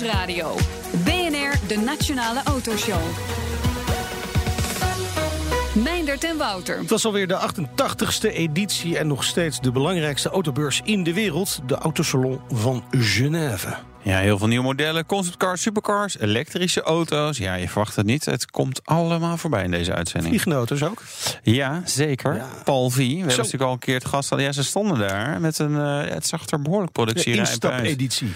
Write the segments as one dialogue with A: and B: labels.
A: Nieuwsradio. BNR, de Nationale Autoshow. Meindert en Wouter.
B: Het was alweer de 88ste editie en nog steeds de belangrijkste autobeurs in de wereld. De Autosalon van Genève.
C: Ja, heel veel nieuwe modellen, conceptcars, supercars, elektrische auto's. Ja, je verwacht het niet. Het komt allemaal voorbij in deze uitzending.
B: Vliegende auto's ook?
C: Ja, zeker. Paul V. We hebben natuurlijk al een keer het gast hadden. Ja, ze stonden daar met een... Uh, het zag er behoorlijk productie
B: uit. instap-editie.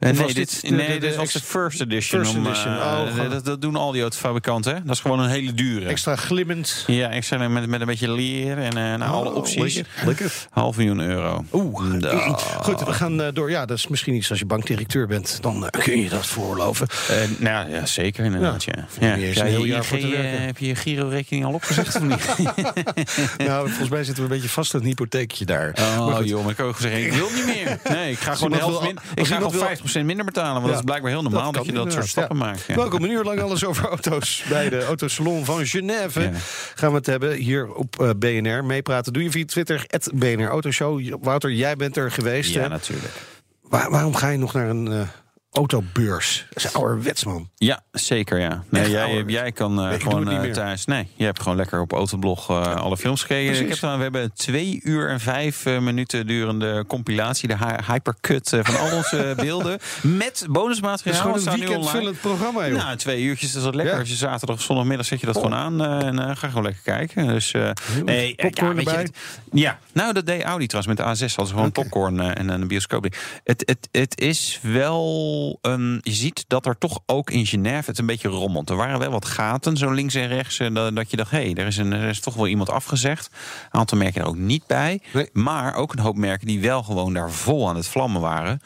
C: Uh, nee, dit, de, nee, dit was de first edition.
B: First edition.
C: Om,
B: uh,
C: oh, dat, dat, doen al die autofabrikanten. Hè? Dat is gewoon een hele dure.
B: Extra glimmend.
C: Ja, extra met, met een beetje leer en nou, oh, alle opties.
B: Lekker. lekker.
C: Half miljoen euro.
B: Oeh. Goed, we gaan door. Ja, dat is misschien iets als je bankdirecteur bent. Dan kun je dat voorloven.
C: Nou ja, zeker inderdaad. Ja. Ja. Ja. Ja. Heel jaar voor te werken. heb je je Giro-rekening al opgezegd of niet?
B: nou, volgens mij zitten we een beetje vast aan een hypotheekje daar.
C: Oh maar joh, maar ik ook zeggen, ik wil niet meer. Nee, ik ga gewoon de helft min, ik ga gewoon 50% minder betalen. Want dat is blijkbaar heel normaal dat, dat je dat soort stappen maakt.
B: Welkom, een uur lang alles over auto's. Bij de Autosalon van Genève gaan we het hebben hier op uh, BNR. Meepraten doe je via Twitter, het BNR Autoshow. Wouter, jij bent er geweest.
C: Ja,
B: hè?
C: natuurlijk.
B: Waar, waarom ga je nog naar een... Autobeurs. Dat is ouderwets, man.
C: Ja, zeker, ja. Nee, jij, jij kan uh, nee, gewoon uh, thuis... Nee, je hebt gewoon lekker op Autoblog uh, alle films gekeken. Ik heb dan, we hebben twee uur en vijf minuten durende compilatie... de hypercut van al onze beelden. Met bonusmateriaal.
B: Het is gewoon een weekendvullend programma, joh.
C: Nou, twee uurtjes is dat lekker. Ja. Als je zaterdag of zondagmiddag zet je dat oh. gewoon aan... en ga gewoon lekker kijken. Dus, nee,
B: popcorn
C: ja,
B: erbij.
C: Je, ja, nou, dat deed Audi trouwens. Met de A6 hadden ze gewoon okay. popcorn en een bioscoop. Het, het, het is wel... Um, je ziet dat er toch ook in Genève het een beetje rommelt. Er waren wel wat gaten, zo links en rechts, uh, dat, dat, je dacht, hé, hey, er, is een, er is toch wel iemand afgezegd. Een aantal merken er ook niet bij.
B: Nee.
C: Maar ook een hoop merken die wel gewoon daar vol aan het vlammen waren.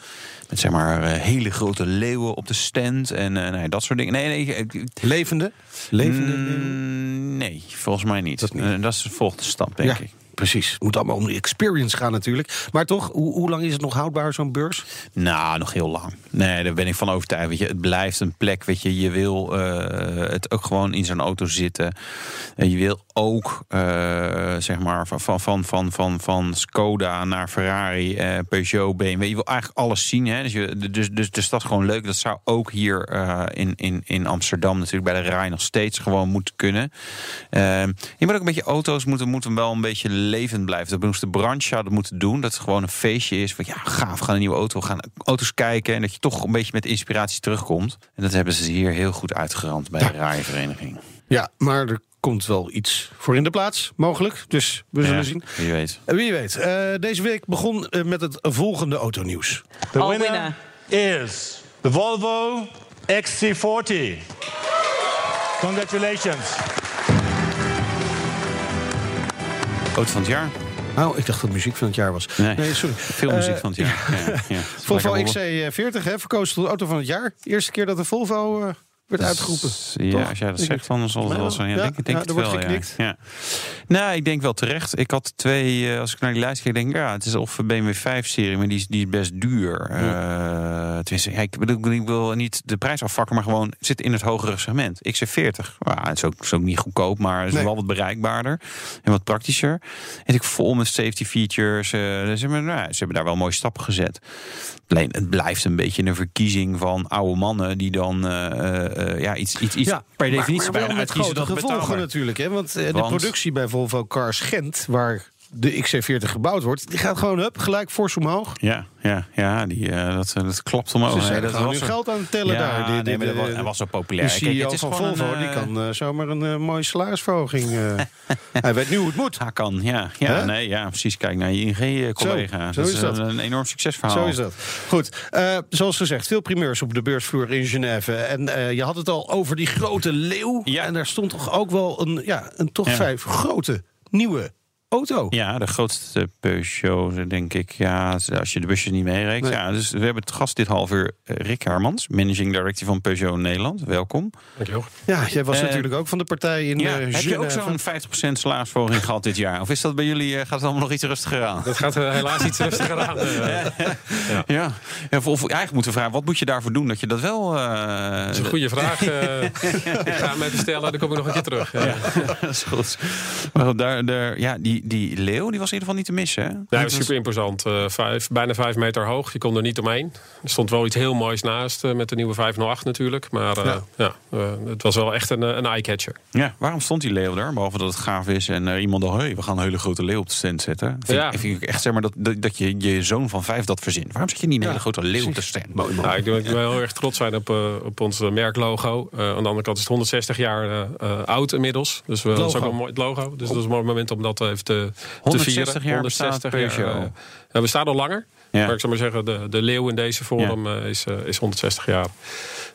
C: Met zeg maar uh, hele grote leeuwen op de stand en uh, nee, dat soort dingen. Nee, nee,
B: Levende? Levende
C: mm, nee, volgens mij niet.
B: Dat, niet.
C: dat is de volgende stap, denk
B: ja.
C: ik.
B: Precies. Het moet allemaal om de experience gaan natuurlijk. Maar toch, hoe, hoe lang is het nog houdbaar, zo'n beurs?
C: Nou, nog heel lang. Nee, daar ben ik van overtuigd. Weet je, het blijft een plek, weet je. Je wil uh, het ook gewoon in zo'n auto zitten. Uh, je wil ook, uh, zeg maar, van, van, van, van, van Skoda naar Ferrari, Peugeot, BMW. Je wil eigenlijk alles zien. Hè? Dus, dus, dus, dus dat is gewoon leuk. Dat zou ook hier in, in, in Amsterdam natuurlijk bij de Rij nog steeds gewoon moeten kunnen. je moet ook een beetje auto's moeten, moeten wel een beetje levend blijft. Dat moest de branche hadden moeten doen. Dat het gewoon een feestje is. Van ja, gaaf, we gaan een nieuwe auto, we gaan auto's kijken. En dat je toch een beetje met inspiratie terugkomt. En dat hebben ze hier heel goed uitgerand bij de Rijvereniging.
B: Ja, maar er komt wel iets voor in de plaats, mogelijk. Dus we zullen
C: ja,
B: zien.
C: Wie weet.
B: Wie weet. Uh, deze week begon uh, met het volgende autonieuws.
D: Winner, winner is the Volvo XC40. Congratulations.
C: Auto van het jaar.
B: Oh, ik dacht dat muziek van het jaar was.
C: Nee,
B: nee sorry.
C: Veel muziek uh, van het jaar. Ja, ja.
B: Volvo XC40, hè, verkozen tot auto van het jaar. Eerste keer dat de Volvo uh, werd uitgeroepen.
C: Ja, toch? als jij dat zegt, dan zal het wel zo. Ja,
B: ja,
C: denk, denk
B: ja,
C: het wel,
B: geknikt.
C: Ja. Nou, ik denk wel terecht. Ik had twee, uh, als ik naar die lijst kijk, denk ik, ja, het is of BMW 5-serie, maar die is, die is best duur. Uh, tenminste, ik, bedoel, ik wil niet de prijs afvakken, maar gewoon zit in het hogere segment. XC40, well, het is ook, is ook niet goedkoop, maar is nee. wel wat bereikbaarder en wat praktischer. En ik vol met safety features. Uh, dus, nou, ze hebben daar wel mooie stappen gezet. Alleen, het blijft een beetje een verkiezing van oude mannen die dan uh, ja, iets, iets, iets
B: ja,
C: per definitie
B: maar, maar
C: bij
B: uitkiezen dat gevolgen
C: betaalbaar.
B: natuurlijk. Hè? Want, uh, de productie bij Volvo Cars Gent, waar de XC40 gebouwd wordt, die gaat gewoon up, gelijk fors omhoog.
C: Ja, ja, ja die, uh, dat, dat klopt omhoog.
B: Ze
C: dat
B: gewoon nu geld aan het tellen
C: ja,
B: daar. Die,
C: nee,
B: die,
C: maar dat was, zo populair.
B: De CEO
C: Kijk, het is
B: van Volvo,
C: een,
B: die kan uh, zomaar een uh, mooie salarisverhoging. hij weet nu hoe het moet.
C: Hij kan, ja. Ja, nee, ja precies. Kijk naar je ING-collega.
B: Zo, zo is dat.
C: Een, enorm succesverhaal.
B: Zo is dat. Goed, zoals gezegd, veel primeurs op de beursvloer in Genève. En je had het al over die grote leeuw.
C: Ja.
B: En daar stond toch ook wel een, ja, een
C: Ja.
B: vijf grote nieuwe auto.
C: Ja, de grootste Peugeot, denk ik. Ja, als je de busjes niet meerekent.
B: Nee.
C: Ja, dus we hebben het gast dit half uur eh, Rick Hermans, managing director van Peugeot Nederland. Welkom.
E: Dankjewel.
B: Ja, jij was
C: Eh,
B: natuurlijk ook van de partij in
C: Ja,
B: eh,
C: heb je ook zo'n 50% salarisverhoging gehad dit jaar? Of is dat bij jullie, eh, gaat het allemaal nog iets rustiger aan?
E: Dat gaat eh, helaas iets rustiger aan.
C: Ja, ja of, of eigenlijk moeten we vragen, wat moet je daarvoor doen dat je dat wel... eh,
E: Dat is een goede vraag. ik ga hem even stellen, dan kom ik nog een keer terug. Ja.
C: dat is goed. Maar daar, daar, ja, die, die leeuw die was in ieder geval niet te missen. Hè?
E: Ja, was super imposant. Eh, vijf, bijna vijf meter hoog. Je kon er niet omheen. Er stond wel iets heel moois naast eh, met de nieuwe 508 natuurlijk. Maar eh, ja. het was wel echt een, een eye-catcher.
C: Ja, waarom stond die leeuw daar? Behalve dat het gaaf is en iemand dacht... Hey, we gaan een hele grote leeuw op de stand zetten. Vind,
E: Ja.
C: ik, vind ik echt zeg maar dat, dat, dat je je zoon van vijf dat verzint. Waarom zet je niet een hele grote leeuw op de stand?
E: Nou, ik denk dat we heel erg trots zijn op, op ons merklogo. Aan de andere kant is het 160 jaar oud inmiddels. Dus we, dat is ook wel mooi, het logo. Dus dat is een mooi moment om dat even te, te
C: 160
E: vieren.
C: jaar Peugeot.
E: eh, ja, we staan al langer.
C: Ja.
E: Maar ik zou maar zeggen, de, de leeuw in deze vorm eh, is, eh, is 160 jaar.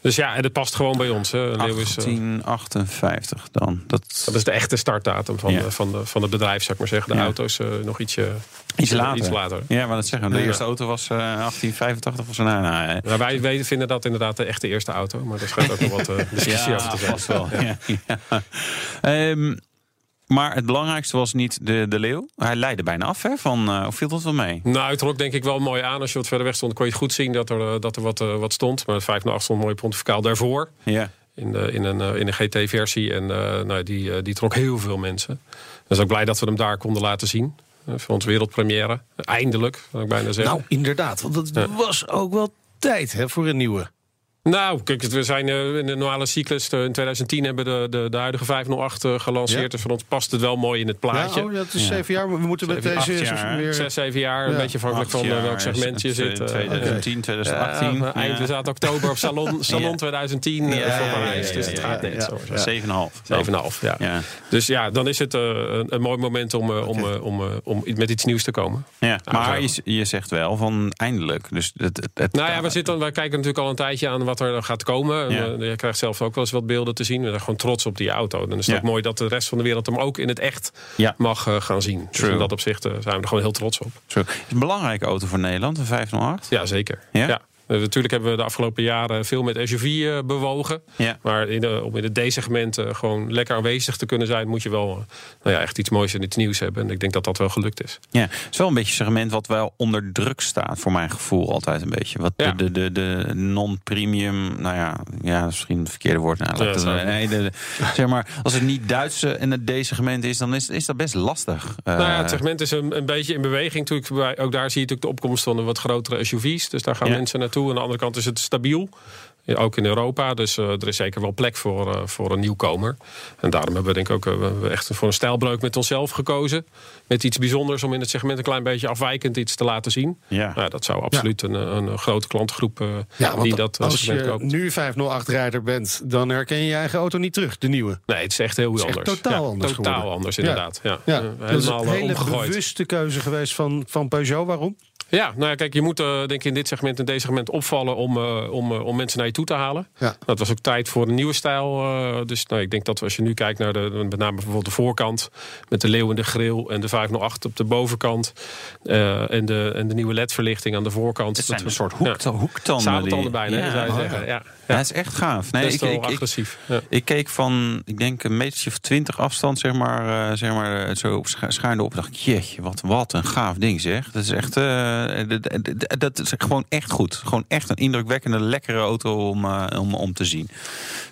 E: Dus ja, en het past gewoon bij ons. Hè. Een leeuw is,
C: 1858 dan. Dat,
E: dat is de echte startdatum van,
C: Ja.
E: de, van, de, van het bedrijf, zou ik maar zeggen. De auto's nog ietsje,
C: iets later.
E: Iets later.
C: Ja, maar dat zeggen. De eerste auto was eh 1885 of zo. Nou, nou,
E: Nou, wij weten, vinden dat inderdaad de echte eerste auto. Maar daar schijnt ook nog wat discussie over te zijn.
C: vast wel. Ja. Maar het belangrijkste was niet de, de leeuw. Hij leidde bijna af, hè? Van, eh, of viel dat wel mee?
E: Nou, het trok denk ik wel mooi aan. Als je wat verder weg stond, kon je het goed zien dat er, eh, dat er wat, eh, wat stond. Maar het 508 stond mooi pontificaal daarvoor.
C: Ja.
E: In, de, in een, in een GT-versie. En eh, nou, die, die trok heel veel mensen. Dus ook blij dat we hem daar konden laten zien. Voor ons wereldpremière. Eindelijk, kan ik bijna zeggen.
B: Nou, inderdaad. Want dat
E: Ja.
B: was ook wel tijd hè, voor een nieuwe.
E: Nou, kijk, we zijn eh, in de normale cyclus. eh, in 2010 hebben we de, de, de huidige 508 eh, gelanceerd.
B: Ja.
E: Dus voor ons past het wel mooi in het plaatje.
B: Ja, oh, dat is zeven jaar. Maar we moeten met deze
C: jaar,
B: weer...
E: Zes, zeven jaar, een beetje afhankelijk van
C: jaar,
E: welk segment je zit.
C: eh,
E: eh,
C: 2010, 2018.
E: Ja, maar eind, we zaten oktober op Salon, salon
C: Ja.
E: 2010 eh,
C: Ja,
E: voor
C: ja,
E: Parijs.
C: ja,
E: dus het gaat net. zo maar zeggen.
C: 7,5.
E: 7,5, ja.
C: Ja.
E: Dus ja, dan is het eh, een, een mooi moment om, om, om, om met iets nieuws te komen.
C: Ja, maar je, je zegt wel van eindelijk. Dus het, het, het-
E: Nou ja, we zitten, wij kijken natuurlijk al een tijdje aan wat er gaat komen.
C: Ja.
E: eh, je krijgt zelf ook wel eens wat beelden te zien. We zijn gewoon trots op die auto. Dan is het
C: Ja.
E: ook mooi dat de rest van de wereld hem ook in het echt
C: Ja.
E: mag eh, gaan zien. Dus
C: True.
E: in dat opzicht eh, zijn we er gewoon heel trots op.
C: Het is een belangrijke auto voor Nederland, een 508.
E: Ja, zeker.
C: Ja?
E: Eh, natuurlijk hebben we de afgelopen jaren veel met SUV eh, bewogen.
C: Ja.
E: Maar in de, om in het D-segment eh, gewoon lekker aanwezig te kunnen zijn... moet je wel nou ja, echt iets moois en iets nieuws hebben. En ik denk dat dat wel gelukt is.
C: Ja, het is wel een beetje een segment wat wel onder druk staat, voor mijn gevoel altijd een beetje. Wat
E: Ja.
C: de, de, de, de non-premium, nou ja, ja, misschien het verkeerde woord. Nou,
E: Ja, dat
C: het- nee, de, zeg maar, als het niet Duitse en het D-segment is, dan is, is dat best lastig.
E: nou ja, het segment is een, een beetje in beweging. Natuurlijk, ook daar zie je natuurlijk de opkomst van de wat grotere SUV's. Dus daar gaan mensen naartoe. Aan de andere kant is het stabiel. Ja, Ook in Europa. Dus eh, er is zeker wel plek voor, eh, voor een nieuwkomer. En daarom hebben we denk ik ook eh, we echt voor een stijlbreuk met onszelf gekozen. Met iets bijzonders om in het segment een klein beetje afwijkend iets te laten zien.
C: Ja.
E: Nou, dat zou absoluut een, een grote klantengroep eh,
B: Ja,
E: die dat eh,
B: als
E: segment
B: je
E: koopt.
B: nu 508-rijder bent, dan herken je je eigen auto niet terug, de nieuwe.
E: Nee, het is echt heel
B: is echt
E: anders.
B: totaal
E: Ja,
B: anders
E: Totaal
B: geworden.
E: anders, inderdaad. Ja.
B: Ja,
E: Eh,
B: dat is
E: helemaal
B: een
E: eh,
B: hele
E: omgegooid.
B: bewuste keuze geweest van, van Peugeot. Waarom?
E: Ja, nou ja, kijk, je moet eh, denk ik in dit segment en deze segment opvallen om, eh, om, eh, om mensen naar je toe te halen.
B: Ja.
E: Dat was ook tijd voor een nieuwe stijl. eh, dus nou, ik denk dat als je nu kijkt naar de, met name bijvoorbeeld de voorkant, met de leeuw en de grill en de 508 op de bovenkant eh, en, de, en de nieuwe LED-verlichting aan de voorkant.
C: het zijn
E: Dat-
C: een soort
E: ja.
C: hoek, hoektanden.
E: Sabeltanden
C: die-
E: bijna,
C: ja,
E: zou je zeggen.
C: ja.
E: Ja.
C: Is echt gaaf. Nee, ik, ik, ik,
E: agressief. Ja.
C: ik keek van, ik denk een metertje of twintig afstand, zeg maar, eh, zeg maar eh, zo op scha- schuin op. dacht ik, jeetje, wat, wat een gaaf ding zeg. Dat is echt, eh, dat, dat- dat is gewoon echt goed. Gewoon echt een indrukwekkende, lekkere auto om, om, om te zien.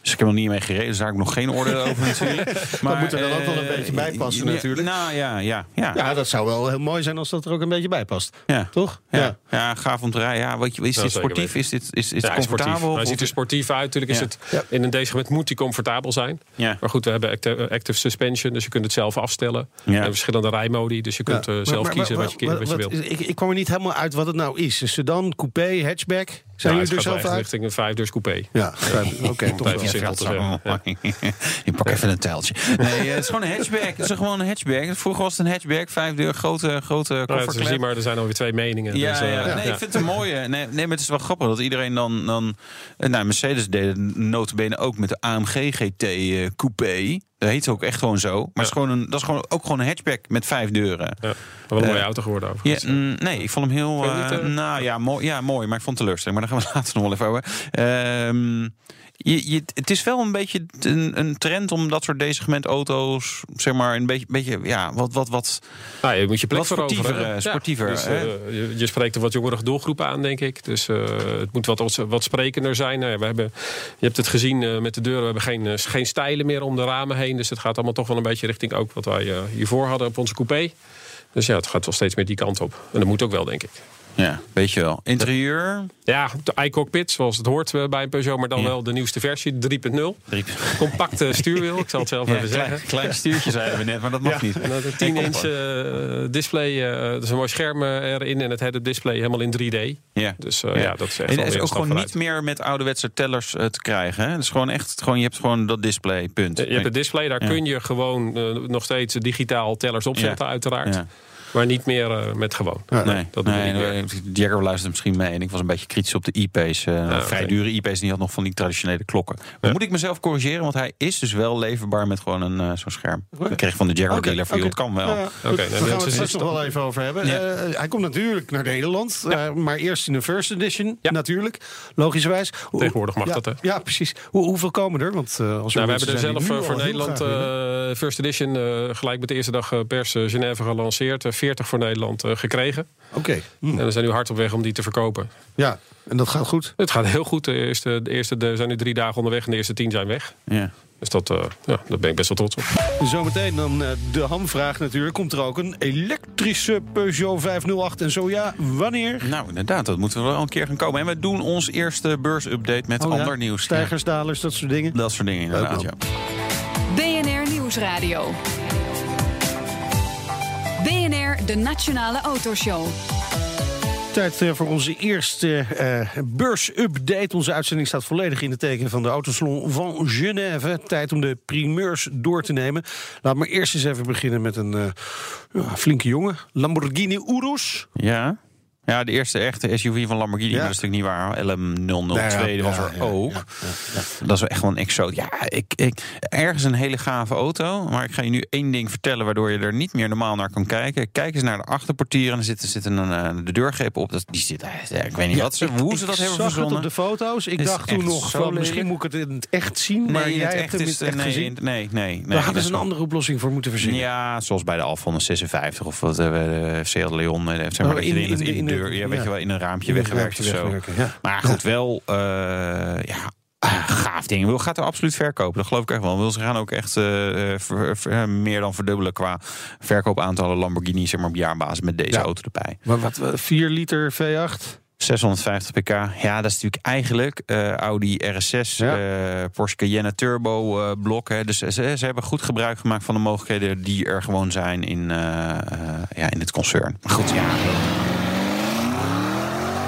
C: Dus ik heb nog niet mee gereden, dus daar heb ik nog geen oordeel over natuurlijk. Maar,
B: moet er dan ook wel een beetje bij passen natuurlijk.
C: Nou ja, ja, ja.
B: Ja, dat zou wel heel mooi zijn als dat er ook een beetje bij past.
C: ja.
B: Toch?
C: Ja. Ja. gaaf om te rijden. Ja, wat je, is dit sportief? Is dit, is, is comfortabel?
E: sportief. Hij
C: Of-
E: ziet er sportief uit. Natuurlijk is het in een deze segment moet hij comfortabel zijn.
C: Ja.
E: Maar goed, we hebben active, active suspension, dus je kunt het zelf afstellen.
C: Ja.
E: En verschillende rijmodi, dus je kunt eh,
B: Maar-
E: zelf
B: maar-
E: kiezen
B: maar-
E: wat je,
B: wat-
E: wat je
B: wat-
E: wilt.
B: Ik, ik kwam er niet helemaal uit wat het nou is. Een sedan, coupé, hatchback. Zijn
E: Nou,
B: jullie er
E: gaat
B: zelf uit?
E: richting een vijfdeurs coupé.
B: Ja, oké, toch
E: even
B: wel.
E: Ja.
C: Pak even een tijltje. Nee, eh, het is gewoon een hatchback. Het is gewoon een hatchback. Vroeger was het een hatchback. Vijf deur, grote, grote
E: Nou, het is
C: kofferklep.
E: zie maar er zijn alweer twee meningen.
C: Ja,
E: dus, eh,
C: ja. Nee, ik vind het een mooie. Nee, nee, maar het is wel grappig dat iedereen dan... dan eh, nou, Mercedes deed het notabene ook met de AMG GT eh, Coupé. Dat heet ook echt gewoon zo. Maar het is gewoon een, dat is gewoon, ook gewoon een hatchback met vijf deuren.
E: Ja. Wel een mooie
C: Eh,
E: auto geworden
C: Ja,
E: overigens.
C: mm, nee, ik vond hem heel.
E: Vond je het
C: eh, nou ja mooi, ja, mooi, maar ik vond het teleurstelling. Maar daar gaan we later nog wel even over. Ehm, je, je, het is wel een beetje een, een trend om dat soort D-segment auto's, zeg maar, een beetje, beetje ja, wat, wat, wat.
E: Nou, je moet je plek
C: Wat sportiever,
E: hè?
C: eh, sportiever,
E: dus,
C: hè?
E: je, je spreekt een wat jongere doelgroep aan, denk ik. Dus het moet wat, wat sprekender zijn. Nou ja, we hebben, je hebt het gezien met de deuren. We hebben geen, geen stijlen meer om de ramen heen. Dus het gaat allemaal toch wel een beetje richting ook wat wij eh, hiervoor hadden op onze coupé. Dus ja, het gaat wel steeds meer die kant op. En dat moet ook wel, denk ik.
C: Ja, weet je wel. Interieur.
E: Ja, de iCockpit, zoals het hoort eh, bij een Peugeot, maar dan
C: Ja.
E: wel de nieuwste versie, 3.0.
C: Drie-
E: Compacte stuurwiel, ik zal het zelf
C: Ja,
E: even
C: klein,
E: zeggen.
C: klein stuurtje zeiden we net, maar dat mag niet.
E: En dat een 10 inch eh, display, eh er is een mooi scherm eh, erin en het head-up display helemaal in 3D.
C: Ja.
E: Dus eh, ja. dat is echt
C: En het is ook gewoon
E: vooruit.
C: niet meer met ouderwetse tellers eh, te krijgen. Hè? Het is gewoon echt, gewoon, je hebt gewoon dat display, punt.
E: Je hebt het display, daar
C: Ja.
E: kun je gewoon eh, nog steeds digitaal tellers opzetten,
C: Ja.
E: uiteraard. Maar niet meer eh, met gewoon.
B: Ja,
C: Nee,
E: dat
C: nee, nee, Jagger luistert misschien mee. En ik was een beetje kritisch op de IP's. eh, vrij dure IP's. Die had nog van die traditionele klokken. Maar moet ik mezelf corrigeren? Want hij is dus wel leverbaar met gewoon een, eh, zo'n scherm. Dat kreeg ik van de Jagger
B: Oké,
C: dealer. Van, het kan wel.
B: Ja, ja.
E: Oké,
B: Daar gaan
E: dat
B: we het straks nog wel even over hebben.
C: Ja.
B: Eh, hij komt natuurlijk naar Nederland. eh, maar eerst in de first edition,
E: Ja.
B: natuurlijk. Logischerwijs.
E: Tegenwoordig mag
B: ja,
E: dat, hè?
B: Ja, precies. Hoe, hoeveel komen er? Want eh, als
E: Nou, we hebben er zelf eh, voor Nederland eh, First Edition eh, gelijk met de eerste dag eh, pers eh, Genève gelanceerd. Eh, 40 voor Nederland eh, gekregen.
B: Oké. Hm.
E: En we zijn nu hard op weg om die te verkopen.
B: Ja, en dat gaat goed.
E: Het gaat heel goed. De eerste, de eerste de, zijn nu drie dagen onderweg en de eerste tien zijn weg.
C: Ja.
E: Dus dat, eh, ja, daar ben ik best wel trots op.
B: Zometeen dan eh, de hamvraag natuurlijk. Komt er ook een elektrische Peugeot 508? En zo ja, wanneer?
C: Nou, inderdaad, dat moeten we wel een keer gaan komen. En we doen ons eerste beursupdate met
B: Oh ja,
C: ander nieuws.
B: Stijgers, dalers, dat soort dingen.
C: Dat soort dingen inderdaad, ja.
A: BNR Nieuwsradio. De Nationale Autoshow.
B: Tijd eh, voor onze eerste eh beursupdate. Onze uitzending staat volledig in het teken van de Autosalon van Genève. Tijd om de primeurs door te nemen. Laat me eerst eens even beginnen met een eh, ja, flinke jongen. Lamborghini Urus.
C: Ja. Ja, de eerste echte SUV van Lamborghini,
B: Ja.
C: maar dat is natuurlijk niet waar. LM002
B: Ja,
C: was er
B: ja,
C: ook. Dat is wel echt gewoon een exoot. Ja, ik, ik, ergens een hele gave auto. Maar ik ga je nu één ding vertellen waardoor je er niet meer normaal naar kan kijken. Kijk eens naar de achterportier en er zit, er zit een, eh, de deurgreep op. Dat, die zit, eh, ik weet niet wat ze, hoe ze dat
B: ik
C: hebben
B: zag het op de foto's. Ik
C: Is
B: dacht toen nog van misschien moet ik het in het echt zien. maar
C: nee, in
B: jij
C: het
B: hebt
C: is
B: het echt
C: nee,
B: gezien.
C: nee, nee, nee.
B: Daar hadden ze een
C: wel-
B: andere oplossing voor moeten verzinnen.
C: Ja, zoals bij de Alfa 156 of wat, eh, de Seat Leon. eh, Zeg maar,
B: Oh,
C: dat je
B: in-
C: in, in, deur, ja, weet je wel, in een raampje weggewerkt of zo. Maar goed, wel, eh, ja, ah, gaaf ding. Wil gaat er absoluut verkopen. Dat geloof ik echt wel. Wil ze gaan ook echt eh, eh, ver- ver- meer dan verdubbelen qua verkoopaantallen Lamborghini, zeg maar, op jaarbasis met deze
B: Ja.
C: auto erbij.
B: Maar wat, 4 liter V8?
C: 650 pk. Ja, dat is natuurlijk eigenlijk Audi RS6,
B: Ja.
C: eh, Porsche Cayenne Turbo eh, blok. Hè. Dus ze, ze hebben goed gebruik gemaakt van de mogelijkheden die er gewoon zijn in, ja, in het concern. Maar goed, ja.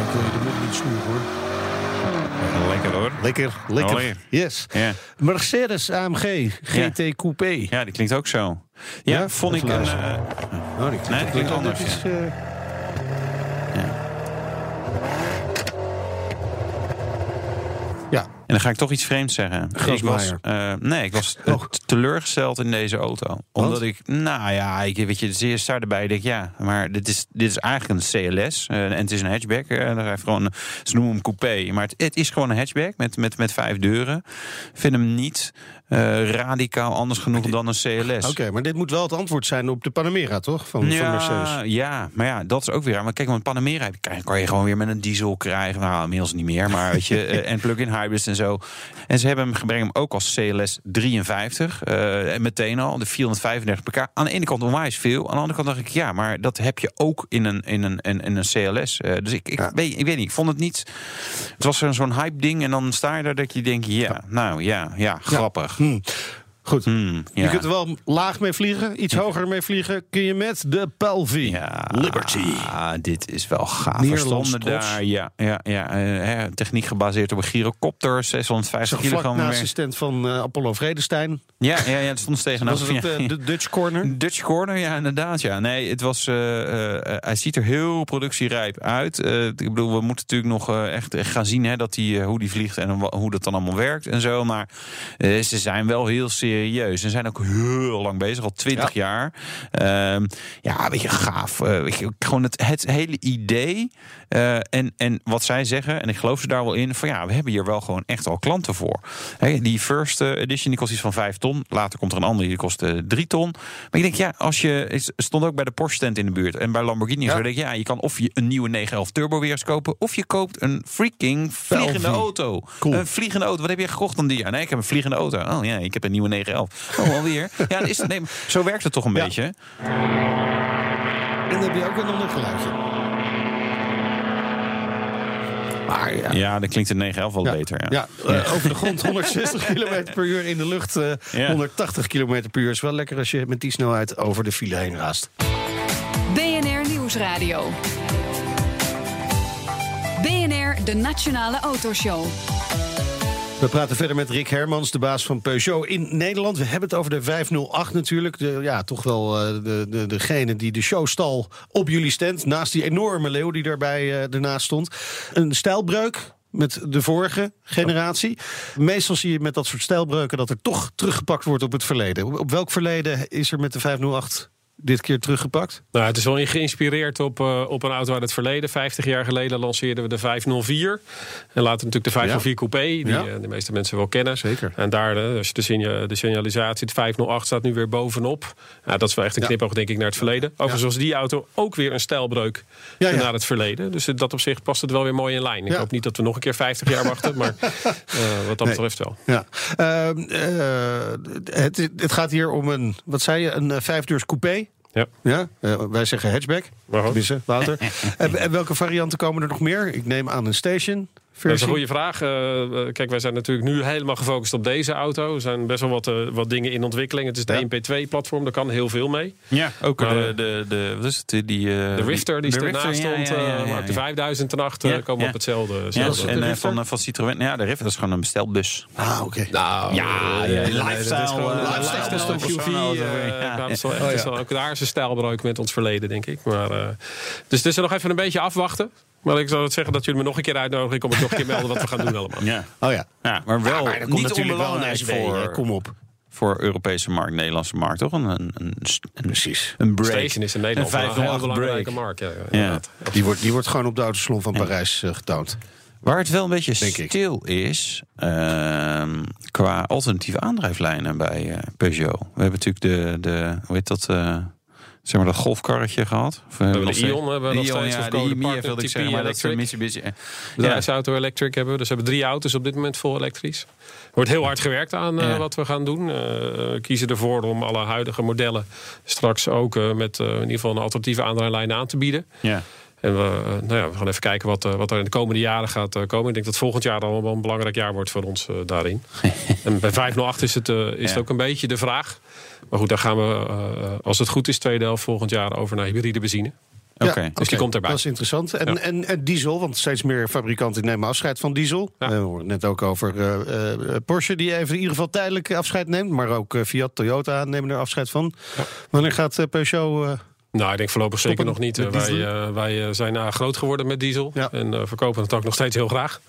B: Ik wil je de mond niet snoeren hoor.
C: Lekker hoor.
B: Lekker, lekker.
C: Lekker.
B: Yes.
C: Ja.
B: Mercedes AMG GT Coupé.
C: ja, die klinkt ook zo. Ja,
B: Ja,
C: vond ik een. eh,
B: Oh, die
C: Nee, die klinkt anders,
B: is,
C: ja.
B: eh, Ja,
C: En dan ga ik toch iets vreemds zeggen. Ik was, eh, nee, ik was
B: Oh.
C: t- teleurgesteld in deze auto. Omdat ik, nou ja, ik, weet je, zeer sta erbij. Ik denk, ja, maar dit is, dit is eigenlijk een CLS. eh, en het is een hatchback. eh, heeft gewoon, ze noemen hem coupé. Maar het, het is gewoon een hatchback met, met, met vijf deuren. Ik vind hem niet eh, radicaal anders genoeg dan een CLS.
B: oké, maar dit moet wel het antwoord zijn op de Panamera, toch? Van, van Mercedes.
C: Ja, ja, maar ja, dat is ook weer aan. Maar kijk, want Panamera kan- je gewoon weer met een diesel krijgen. Nou, inmiddels niet meer, maar weet je, eh, en plug-in hybrids en zo. En ze hebben hem gebrengt hem ook als CLS 53. eh, en meteen al, de 435 pk. Aan de ene kant onwijs veel. Aan de andere kant dacht ik, ja, maar dat heb je ook in een, in een, in, in een CLS. Dus ik, ik,
B: Ja.
C: weet, ik weet niet, ik vond het niet... Het was zo'n- zo'n hype ding en dan sta je daar dat je denkt, ja, nou ja, ja, grappig.
B: Hm. Goed.
C: Hmm,
B: Je kunt er wel laag mee vliegen, iets hoger mee vliegen. Kun je met de Pelvi.
C: Ja,
B: Liberty.
C: Ah, dit is wel gaaf.
B: Trots.
C: daar, ja, ja, ja eh, hè, techniek gebaseerd op een gyrocopter, 650
B: Zag vlak
C: kilogram.
B: de stand van eh, Apollo Vredestein.
C: Ja, ja, ja, dat stond ze
B: Was
C: tegenover.
B: het
C: Ja,
B: eh, de Dutch Corner?
C: Dutch Corner, ja, inderdaad. Ja. Nee, het was, eh, eh, hij ziet er heel productierijp uit. Eh, ik bedoel, we moeten natuurlijk nog echt, echt gaan zien hè, dat die, hoe die vliegt en hoe dat dan allemaal werkt en zo. Maar ze zijn wel heel serieus serieus. En zijn ook heel lang bezig, al 20 jaar. Ehm, ja, weet je, gaaf. Weet je, gewoon het, het hele idee. eh, en, en wat zij zeggen, en ik geloof ze daar wel in, van ja, we hebben hier wel gewoon echt al klanten voor. Die first eh, edition die kost iets van 5 ton. Later komt er een andere die kost eh, 3 ton. Maar ik denk, ja, als je. Stond ook bij de Porsche stand in de buurt en bij Lamborghini.
B: Ja.
C: Zo denk ik, ja, je kan of je een nieuwe 911 Turbo weer eens kopen, of je koopt een freaking vliegende auto.
B: Cool.
C: Een vliegende auto. Wat heb je gekocht dan die jaar? Nee, ik heb een vliegende auto. Oh ja, ik heb een nieuwe 911. Oh, alweer. Ja, is het, nee, zo werkt het toch een
B: Ja.
C: beetje.
B: En dan heb je ook een ander geluidje. Maar ja.
C: Ja, dan klinkt de 911 wel beter. Ja.
B: Ja, eh, over de grond 160 km per uur. In de lucht eh,
C: Ja.
B: 180 km per uur. Is wel lekker als je met die snelheid over de file heen raast.
A: BNR Nieuwsradio. BNR, de Nationale Autoshow.
B: We praten verder met Rick Hermans, de baas van Peugeot in Nederland. We hebben het over de 508 natuurlijk. De, ja, toch wel eh, de, de, degene die de show stal op jullie stand. Naast die enorme leeuw die daarbij eh, ernaast stond. Een stijlbreuk met de vorige generatie. Meestal zie je met dat soort stijlbreuken dat er toch teruggepakt wordt op het verleden. Op, op welk verleden is er met de 508 dit keer teruggepakt?
E: Nou, het is wel geïnspireerd op, eh, op een auto uit het verleden. 50 jaar geleden lanceerden we de 504. En later natuurlijk de 504 Coupé, die
B: Ja.
E: eh, de meeste mensen wel kennen.
B: Zeker.
E: En daar, eh, als je de, signa- de signalisatie, de 508 staat nu weer bovenop. Ja, dat is wel echt een knipoog, denk ik, naar het verleden. Overigens was die auto ook weer een stijlbreuk naar het verleden. Dus dat op zich past het wel weer mooi in lijn. Ik hoop niet dat we nog een keer 50 jaar wachten, maar wat dat
B: Nee.
E: betreft wel.
B: Ja. Ehm, eh, het, het gaat hier om een, wat zei je, een vijfdeurs coupé.
E: Ja.
B: Ja, eh, wij zeggen hatchback. En, en welke varianten komen er nog meer? Ik neem aan een station.
E: Dat is een goede vraag. Eh, eh, kijk, wij zijn natuurlijk nu helemaal gefocust op deze auto. Er zijn best wel wat, eh, wat dingen in ontwikkeling. Het is de
B: Ja.
E: 1P2-platform, daar kan heel veel mee.
C: Ja, ook
E: Maar,
C: de, de, de, wat is het, die... eh,
E: De Rifter die ernaast stond,
C: ja, ja, ja,
E: maar ook de
C: ja.
E: 5008
C: Ja,
E: eh, komen
C: ja.
E: op hetzelfde.
C: Ja,
E: hetzelfde.
C: en van, van Citroën. Ja, de Rifter dat is gewoon een bestelbus.
B: Ah, oké.
E: Nou,
C: Ja, lifestyle,
E: dat is gewoon een lifestyle is wel ook daar is een stijlbreuk met ons verleden, denk ik. Maar, eh, dus het is er nog even een beetje afwachten. Maar ik zou het zeggen dat jullie me nog een keer uitnodigen. Ik kom het nog een keer melden wat we gaan doen allemaal.
C: Ja.
B: Oh ja.
C: Ja, maar wel
B: maar komt
C: niet
B: natuurlijk wel een
C: voor,
B: Kom op.
C: voor Europese markt, Nederlandse markt, toch? Een, een, een, een,
B: Precies.
C: een break.
E: Station is in Nederland
C: Een
E: een heel
C: 508
E: belangrijke
C: break.
E: markt. Ja.
B: Die wordt, die wordt gewoon op de autosalon van Parijs eh, getoond.
C: Waar het wel een beetje
B: Denk ik.
C: stil is ehm, qua alternatieve aandrijflijnen bij eh, Peugeot. We hebben natuurlijk de, de hoe heet dat, eh, zeg maar dat golfkarretje gehad. Of,
E: We hebben de
C: steeds-
E: Ion hebben we nog
C: Ion,
E: steeds.
C: ja,
E: Of
C: de wilde ik
E: TP
C: zeggen, maar dat
E: Electric.
C: Mitsubishi. Ja.
E: Electric hebben we. Dus we hebben drie auto's op dit moment vol elektrisch. Er wordt heel hard gewerkt aan eh,
C: Ja.
E: wat we gaan doen. Eh, we kiezen ervoor om alle huidige modellen straks ook eh, met eh, in ieder geval een alternatieve aandrijflijn aan te bieden.
C: Ja.
E: En we, eh, nou ja, we gaan even kijken wat, eh, wat er in de komende jaren gaat eh, komen. Ik denk dat volgend jaar dan wel een belangrijk jaar wordt voor ons eh, daarin. en bij 508 is, het, eh, is het ook een beetje de vraag. Maar goed, daar gaan we, eh, als het goed is, tweede helft volgend jaar over naar hybride benzine.
C: Oké.
B: Ja,
E: Dus die komt erbij.
B: Dat is interessant. En,
E: Ja.
B: en, en diesel, want steeds meer fabrikanten nemen afscheid van diesel.
E: Ja.
B: Eh, we hoorden net ook over eh, eh, Porsche, die even in ieder geval tijdelijk afscheid neemt. Maar ook eh, Fiat, Toyota nemen er afscheid van. Wanneer gaat eh, Peugeot...
E: Nou, ik denk voorlopig zeker nog niet. Eh, wij eh, wij eh, zijn uh, groot geworden met diesel.
B: Ja.
E: En verkopen het ook nog steeds heel graag.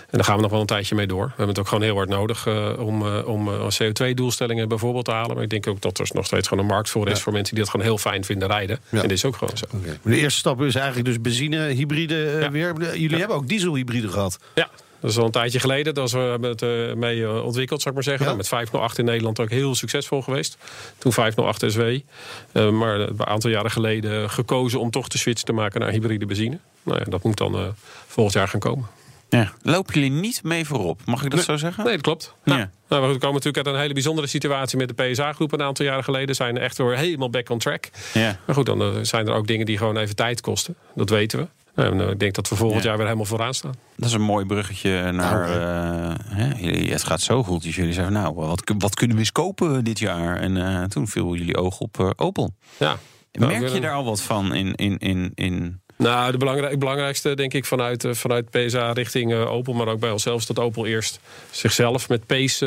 E: En daar gaan we nog wel een tijdje mee door. We hebben het ook gewoon heel hard nodig om, om eh, CO2-doelstellingen bijvoorbeeld te halen. Maar ik denk ook dat er nog steeds gewoon een markt voor is...
B: Ja.
E: voor mensen die dat gewoon heel fijn vinden rijden.
B: Ja.
E: En dit is ook gewoon zo.
B: De eerste stap is eigenlijk dus benzine, hybride weer. Jullie hebben ook dieselhybride gehad.
E: Ja, dat is al een tijdje geleden. Dat we hebben het eh, mee eh, ontwikkeld, zou ik maar zeggen.
B: Ja.
E: Nou, met 508 in Nederland ook heel succesvol geweest. Toen 508 SW. Eh, maar een aantal jaren geleden gekozen om toch de switch te maken naar hybride benzine. Nou ja, dat moet dan eh, volgend jaar gaan komen.
C: Ja. Lopen jullie niet mee voorop? Mag ik dat zo zeggen?
E: Nee, dat klopt.
C: Ja.
E: Nou, nou, we komen natuurlijk uit een hele bijzondere situatie met de PSA-groep een aantal jaren geleden. Zijn echt weer helemaal back on track.
C: Ja.
E: Maar goed, dan zijn er ook dingen die gewoon even tijd kosten. Dat weten we. Nou, eh, ik denk dat we volgend
C: Ja.
E: jaar weer helemaal vooraan staan.
C: Dat is een mooi bruggetje naar. eh, hè, het gaat zo goed. Dus jullie zeggen, nou, wat, wat kunnen we eens kopen dit jaar? En eh, toen viel jullie oog op eh, Opel.
E: Ja.
C: Merk
E: weer
C: je daar al wat van in, in, in, in
E: Nou, de belangrijk, belangrijkste denk ik vanuit, eh, vanuit PSA richting eh, Opel, maar ook bij onszelf, is dat Opel eerst zichzelf met Pace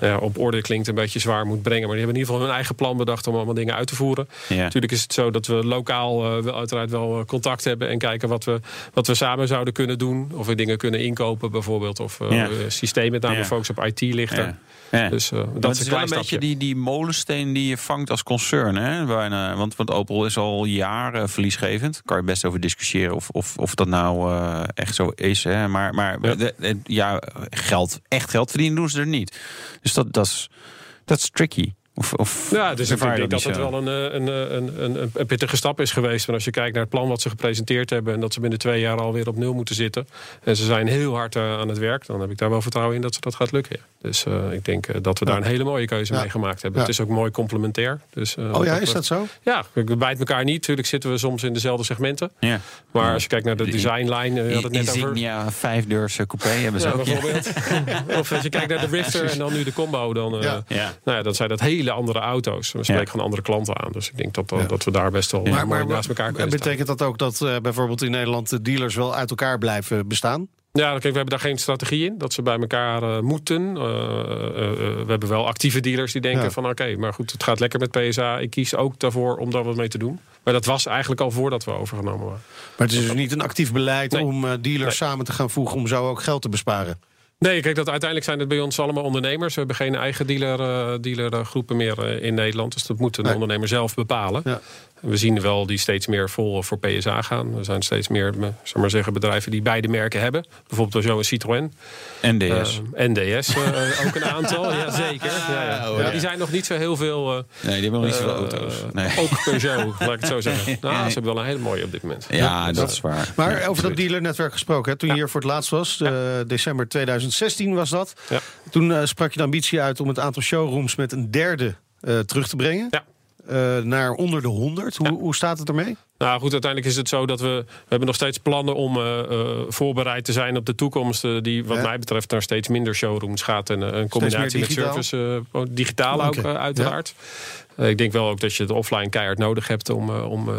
E: eh, ja, op orde klinkt een beetje zwaar moet brengen. Maar die hebben in ieder geval hun eigen plan bedacht om allemaal dingen uit te voeren.
C: Ja.
E: Natuurlijk is het zo dat we lokaal eh, wel, uiteraard wel contact hebben en kijken wat we, wat we samen zouden kunnen doen. Of we dingen kunnen inkopen bijvoorbeeld. Of uh,
C: Ja.
E: systeem met name
C: Ja.
E: focus op IT.
C: Ja.
E: Dus uh,
C: Maar
E: dat
C: het
E: is een
C: wel
E: klein
C: een beetje die, die molensteen die je vangt als concern. Hè? Bijna. Want, want Opel is al jaren verliesgevend. Kan je best over discussiëren of, of, of dat nou eh, echt zo is. Hè? Maar, maar
E: Ja.
C: de- de- ja, geld, echt geld verdienen doen ze er niet. Dus dat, dat, is, dat is tricky. Of, of
E: Ja, dus ik denk dat het wel een, eh, een, eh, een, een, een pittige stap is geweest. Want als je kijkt naar het plan wat ze gepresenteerd hebben... en dat ze binnen twee jaar alweer op nul moeten zitten... en ze zijn heel hard eh, aan het werk... dan heb ik daar wel vertrouwen in dat ze dat gaat lukken. ja. Dus eh, ik denk dat we daar een hele mooie keuze
B: Ja.
E: mee gemaakt hebben.
B: Ja.
E: Het is ook mooi complementair. Dus, eh,
B: Oh ja, is dat zo?
E: Ja, we bijten elkaar niet. Natuurlijk zitten we soms in dezelfde segmenten.
C: Ja.
E: Maar als je kijkt naar de
C: De-
E: designlijn... je had het net over...
C: Insignia vijfdeurs eh, coupé hebben ze
E: Ja,
C: ook. Ja.
E: bijvoorbeeld. of als je kijkt naar de Rifter en dan nu de Combo... dan, eh,
B: Ja.
C: Ja.
E: nou ja, dan zijn dat hele andere auto's. We spreken
C: Ja.
E: van andere klanten aan. Dus ik denk dat, dat,
B: Ja.
E: dat we daar best wel
B: Maar,
E: naast elkaar kunnen staan.
B: betekent dat ook dat eh, bijvoorbeeld in Nederland de dealers wel uit elkaar blijven bestaan?
E: Ja, kijk, we hebben daar geen strategie in. Dat ze bij elkaar eh, moeten. Eh, we hebben wel actieve dealers die denken
B: Ja.
E: van... oké, maar goed, het gaat lekker met PSA. Ik kies ook daarvoor om daar wat mee te doen. Maar dat was eigenlijk al voordat we overgenomen waren.
B: Maar het is dus niet een actief beleid
E: Nee.
B: om eh, dealers
E: Nee.
B: samen te gaan voegen om zo ook geld te besparen.
E: Nee, kijk, dat uiteindelijk zijn het bij ons allemaal ondernemers. We hebben geen eigen dealer, eh, dealergroepen meer eh, in Nederland. Dus dat moet een
B: Nee.
E: ondernemer zelf bepalen.
B: Ja.
E: We zien wel die steeds meer vol voor PSA gaan. Er zijn steeds meer zeg maar zeggen, bedrijven die beide merken hebben. Bijvoorbeeld Peugeot en Citroën.
C: NDS.
E: Eh, NDS eh, ook een aantal, ja zeker. Ja, ja.
C: Oh,
E: Ja,
C: ja.
E: die zijn nog niet zo heel veel... eh,
C: nee, die hebben nog niet zoveel auto's. Nee.
E: Ook Peugeot, laat ik het zo zeggen. Nou, ze hebben wel een hele mooie op dit moment.
C: Ja, dat is waar.
B: Maar
C: Ja,
B: over dat dealernetwerk gesproken, hè, toen je hier voor het laatst was, eh, december 2016 was dat.
E: Ja.
B: Toen sprak je de ambitie uit om het aantal showrooms met een derde eh, terug te brengen.
E: Ja.
B: Eh, naar onder de 100. Hoe, hoe staat het ermee?
E: Nou goed, uiteindelijk is het zo dat we... We hebben nog steeds plannen om eh, eh, voorbereid te zijn op de toekomst... die wat
B: Ja.
E: mij betreft naar steeds minder showrooms gaat. En een combinatie met service, ook digitaal ook eh, uiteraard. Ik denk wel ook dat je het offline keihard nodig hebt om, om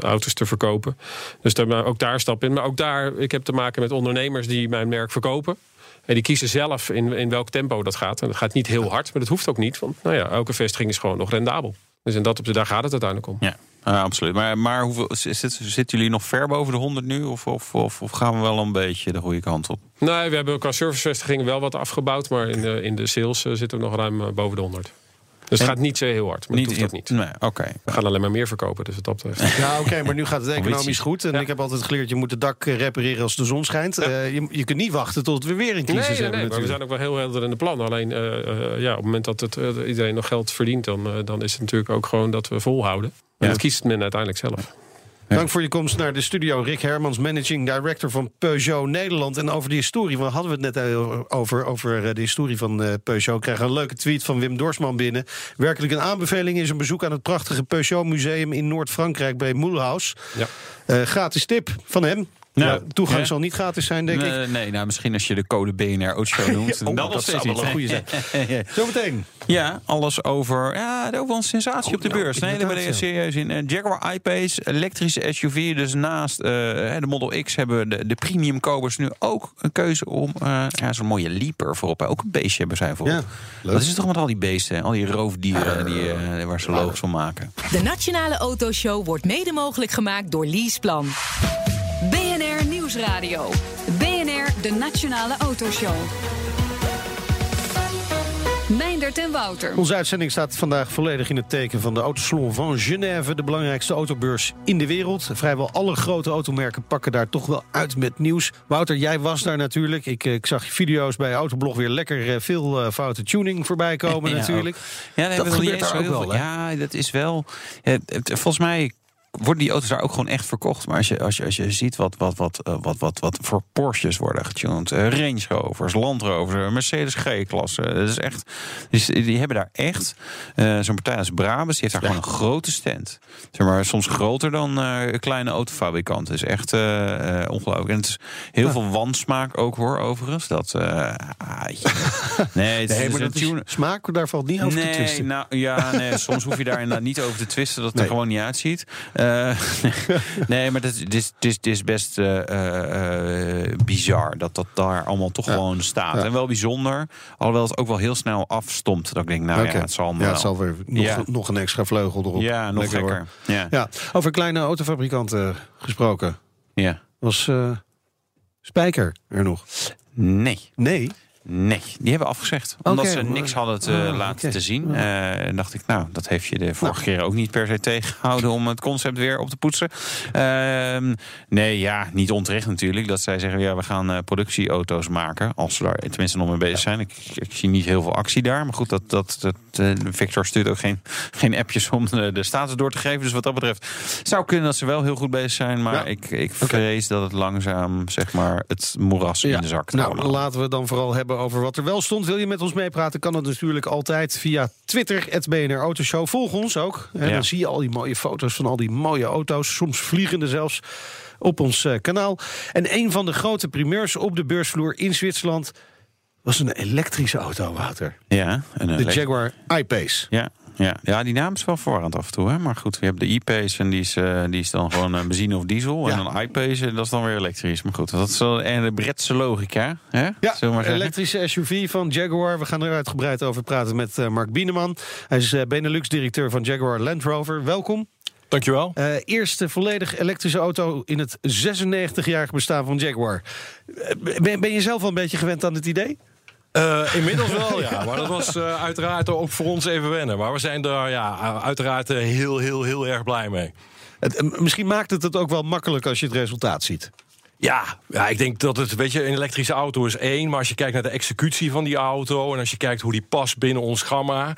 E: auto's te verkopen. Dus daar, ook daar stap in. Maar ook daar, ik heb te maken met ondernemers die mijn merk verkopen. En die kiezen zelf in, in welk tempo dat gaat. En dat gaat niet heel hard, maar dat hoeft ook niet. Want nou ja, elke vestiging is gewoon nog rendabel. Dus in dat op daar gaat het uiteindelijk om.
C: Ja, ja, absoluut. Maar, maar hoeveel, zit, zitten jullie nog ver boven de 100 nu? Of, of, of, of gaan we wel een beetje de goede kant op?
E: Nee, we hebben qua servicevestigingen wel wat afgebouwd. Maar in de, in de sales eh, zitten we nog ruim eh, boven de 100. Dus het
C: En-
E: gaat niet zo heel hard. Maar niet, hoeft dat niet.
C: Nee, oké.
E: We gaan alleen maar meer verkopen. Dus dat betreft.
B: Ja, oké, maar nu gaat het economisch goed. En
E: Ja.
B: ik heb altijd geleerd, je moet het dak repareren als de zon schijnt. Eh, je, je kunt niet wachten tot we weer een
E: Nee,
B: crisis
E: nee, nee,
B: hebben
E: maar we zijn ook wel heel helder in de plan. Alleen eh, eh, ja, op het moment dat het, iedereen nog geld verdient... Dan, dan is het natuurlijk ook gewoon dat we volhouden. En
C: Ja.
E: dat kiest men uiteindelijk zelf.
B: Dank voor je komst naar de studio. Rick Hermans, managing director van Peugeot Nederland. En over die historie, want hadden we het net over, over eh, de historie van eh, Peugeot. Ik krijg een leuke tweet van Wim Dorsman binnen. Werkelijk een aanbeveling is een bezoek aan het prachtige Peugeot Museum in Noord-Frankrijk bij Mulhouse.
E: Ja.
B: Eh, gratis tip van hem.
C: Nou,
B: Ja, toegang
C: ja.
B: zal niet gratis zijn, denk ik.
C: Nee, nee, nou, misschien als je de code BNR Auto noemt.
B: Oh,
C: dan
B: dat zou wel een goede zijn. Zometeen.
C: Ja, alles over. Ja, ook wel een sensatie op de
B: nou,
C: beurs. Nee, daar ben ik serieus in. Eh, Jaguar I-Pace, elektrische SUV. Dus naast eh, de Model X hebben de, de premium kobers nu ook een keuze om eh, ja, zo'n mooie Leaper voorop. Ook een beestje hebben zij voorop.
B: Ja, leuk.
C: Dat is het toch met al die beesten, al die roofdieren die, eh, waar ze logos van maken.
F: De Nationale Autoshow wordt mede mogelijk gemaakt door Leaseplan.
A: BNR Nieuwsradio. BNR, de Nationale Autoshow. Meindert en Wouter.
B: Onze uitzending staat vandaag volledig in het teken van de Autosalon van Genève, de belangrijkste autobeurs in de wereld. Vrijwel alle grote automerken pakken daar toch wel uit met nieuws. Wouter, jij was daar natuurlijk. Ik, eh, ik zag je video's bij Autoblog weer lekker eh, veel eh, foute tuning voorbij komen
C: Ja,
B: natuurlijk.
C: Ja, nee,
B: Dat gebeurt daar ook wel,
C: veel- Ja, dat is wel. Het, het- volgens mij worden die auto's daar ook gewoon echt verkocht. Maar als je, als je, als je ziet wat, wat, wat, eh, wat, wat, wat voor Porsches worden getuned, eh, Range Rovers, Land Rovers, Mercedes G-klasse. Dat is echt. Die, die hebben daar echt. eh, Zo'n partij als Brabus, die heeft daar gewoon een grote stand. Zeg maar, soms groter dan eh, kleine autofabrikant. Het is echt eh, eh, ongelooflijk. En het is heel veel wansmaak ook hoor, overigens. Dat. eh, ah, ja. nee, het is,
B: Nee, dat smaak, daar valt niet over te twisten.
C: nou ja, nee, soms hoef je daar inderdaad niet over te twisten dat het
B: Nee.
C: er gewoon niet uitziet. Eh, Eh, nee, maar het is, best eh, eh, bizar dat dat daar allemaal toch
B: Ja.
C: gewoon staat.
B: Ja.
C: En wel bijzonder, alhoewel het ook wel heel snel afstomt. Dat ik denk, nou ja, het zal allemaal
B: ja, het
C: wel.
B: zal weer nog, nog een extra vleugel erop.
C: Ja, nog
B: Lekker,
C: gekker. Ja.
B: Ja, over kleine autofabrikanten gesproken.
C: ja.
B: Was Spijker er nog?
C: Nee.
B: Nee.
C: Nee, die hebben afgezegd. Omdat ze niks hadden te
B: Ah,
C: laten te zien. Eh, En dacht ik, nou, dat heeft je de vorige keer ook niet per se tegengehouden om het concept weer op te poetsen. Ehm, nee, ja, niet onterecht natuurlijk. Dat zij zeggen, ja, we gaan eh, productieauto's maken. Als ze daar tenminste nog mee bezig zijn. Ik, ik zie niet heel veel actie daar. Maar goed, dat, dat, dat, eh, Victor stuurt ook geen, geen appjes om de, de status door te geven. Dus wat dat betreft zou kunnen dat ze wel heel goed bezig zijn. Maar
B: Ja.
C: ik, ik vrees dat het langzaam, zeg maar, het moeras in de zak
B: Nou,
C: allemaal.
B: laten we dan vooral hebben over wat er wel stond. Wil je met ons meepraten, kan het natuurlijk altijd via Twitter, het BNR Autoshow. Volg ons ook. En
C: Ja.
B: dan zie je al die mooie foto's van al die mooie auto's. Soms vliegende zelfs op ons eh, kanaal. En een van de grote primeurs op de beursvloer in Zwitserland... was een elektrische auto, Wouter.
C: Ja, en een
B: De Jaguar I-Pace.
C: Ja, ja. ja, die naam is wel verwarrend af en toe. Hè? Maar goed, je hebt de e-pace en die is, eh, die is dan gewoon eh, benzine of diesel. En dan i-pace, dat is dan weer elektrisch. Maar goed, dat is wel en de Britse logica. Hè?
B: Ja,
C: we maar
B: elektrische SUV van Jaguar. We gaan er uitgebreid over praten met eh, Mark Bieneman. Hij is eh, Benelux-directeur van Jaguar Land Rover. Welkom.
G: Dankjewel.
B: Eh, eerste volledig elektrische auto in het 96-jarig bestaan van Jaguar. Eh, Ben, ben je zelf al een beetje gewend aan het idee?
G: Eh, inmiddels wel, ja. Maar dat was eh, uiteraard ook voor ons even wennen. Maar we zijn daar ja, uiteraard eh, heel, heel, heel erg blij mee.
B: Het, misschien maakt het het ook wel makkelijk als je het resultaat ziet.
G: Ja, ja, ik denk dat het, weet je, een elektrische auto is één. Maar als je kijkt naar de executie van die auto... en als je kijkt hoe die past binnen ons gamma...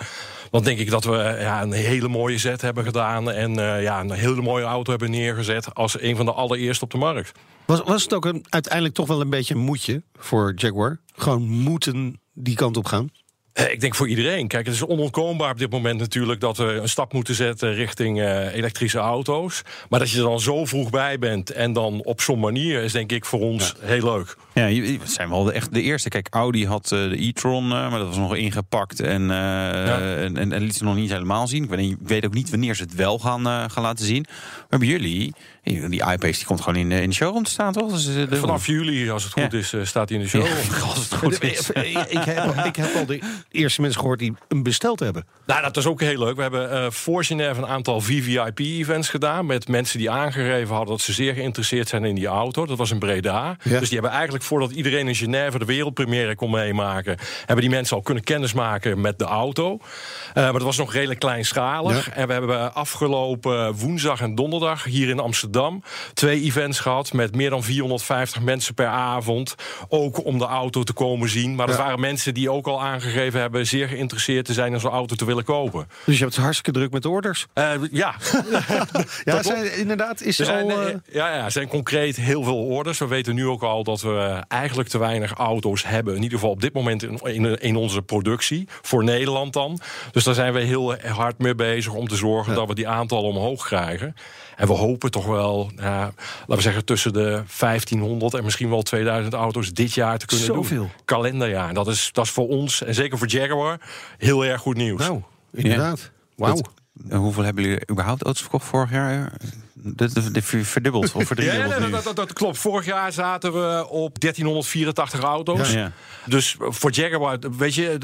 G: dan denk ik dat we ja, een hele mooie zet hebben gedaan... en ja, een hele mooie auto hebben neergezet... als een van de allereerste op de markt.
B: Was, was het ook een, uiteindelijk toch wel een beetje een moedje voor Jaguar? Gewoon moeten die kant op gaan?
G: Eh, Ik denk voor iedereen. Kijk, het is onontkoombaar op dit moment natuurlijk dat we een stap moeten zetten richting eh, elektrische auto's. Maar dat je er dan zo vroeg bij bent en dan op zo'n manier is denk ik voor ons heel leuk.
C: Ja, je- je- we zijn wel de, echt de eerste. Kijk, Audi had eh, de e-tron, eh, maar dat was nog ingepakt en, eh, en, en, en liet ze nog niet helemaal zien. Ik weet, ik weet ook niet wanneer ze het wel gaan, gaan laten zien. Maar bij jullie, die iPace die komt gewoon in, in de showroom te staan, toch? Dus, de-
G: Vanaf juli, als het goed
C: Ja.
G: is, staat hij in de show.
C: Ja, als het goed is.
B: ik, heb, ik heb al de eerste mensen gehoord die hem besteld hebben.
G: Nou, dat is ook heel leuk. We hebben eh voor Genève een aantal VVIP-events gedaan... met mensen die aangegeven hadden dat ze zeer geïnteresseerd zijn in die auto. Dat was in Breda.
B: Ja.
G: Dus die hebben eigenlijk voordat iedereen in Genève de wereldpremière kon meemaken... hebben die mensen al kunnen kennismaken met de auto. Eh, maar dat was nog redelijk kleinschalig.
B: Ja.
G: En we hebben afgelopen woensdag en donderdag hier in Amsterdam... twee events gehad met meer dan 450 mensen per avond. Ook om de auto te komen zien. Maar dat
B: Ja.
G: waren mensen die ook al aangegeven hebben... zeer geïnteresseerd te zijn in zo'n auto te willen kopen.
B: Dus je hebt het hartstikke druk met de orders.
G: Eh, ja.
B: Ja, zijn, inderdaad. Is
G: Er zijn,
B: al,
G: eh,
B: eh,
G: ja, ja, zijn concreet heel veel orders. We weten nu ook al dat we eigenlijk te weinig auto's hebben. In ieder geval op dit moment in, in, in onze productie. Voor Nederland dan. Dus daar zijn we heel hard mee bezig om te zorgen dat we die aantallen omhoog krijgen. En we hopen toch wel, ja, laten we zeggen, tussen de 1500 en misschien wel 2000 auto's dit jaar te kunnen
B: Zoveel.
G: doen. Kalenderjaar. Dat is, dat is voor ons, en zeker voor Jaguar, heel erg goed nieuws.
B: nou, inderdaad. Wauw.
C: Dat- En hoeveel hebben jullie überhaupt auto's verkocht vorig jaar? De, de, de verdubbeld of verdriedubbeld
G: ja, dat, dat, dat klopt. Vorig jaar zaten we op 1384 auto's.
C: Ja.
G: Dus voor Jaguar, weet je,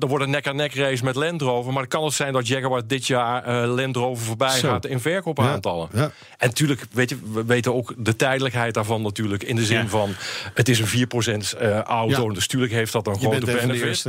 G: er wordt een nek-aan-nek race met Land Rover. Maar het kan het zijn dat Jaguar dit jaar eh, Land Rover voorbij
B: Zo.
G: gaat in verkoopaantallen. En natuurlijk, weet je, we weten ook de tijdelijkheid daarvan natuurlijk. In de zin van, het is een 4% eh, auto. Dus natuurlijk heeft dat een
B: Je
G: grote benefit.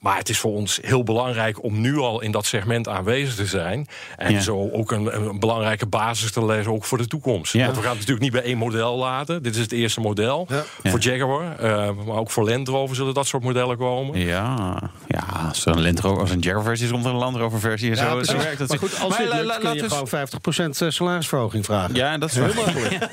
G: Maar het is voor ons heel belangrijk om nu al in dat segment aanwezig te zijn. En
C: Ja.
G: zo ook een, een belangrijke basis te leggen, ook voor de toekomst.
C: Ja.
G: Want we gaan het natuurlijk niet bij één model laten. Dit is het eerste model
B: Ja.
G: voor Jaguar. eh, maar ook voor Land Rover zullen dat soort modellen komen.
C: Ja, ja als er een Land Rover, als een Jaguar versie is, komt er een Land Rover versie. En
B: Ja,
C: zo, zo werkt dat.
B: Maar goed, als
C: Maar
B: dit
C: la-
B: lukt,
C: la-
B: kun
C: laten
B: je
C: we
B: gewoon 50% salarisverhoging vragen.
C: Ja, dat is
B: Heel
C: wel
B: makkelijk.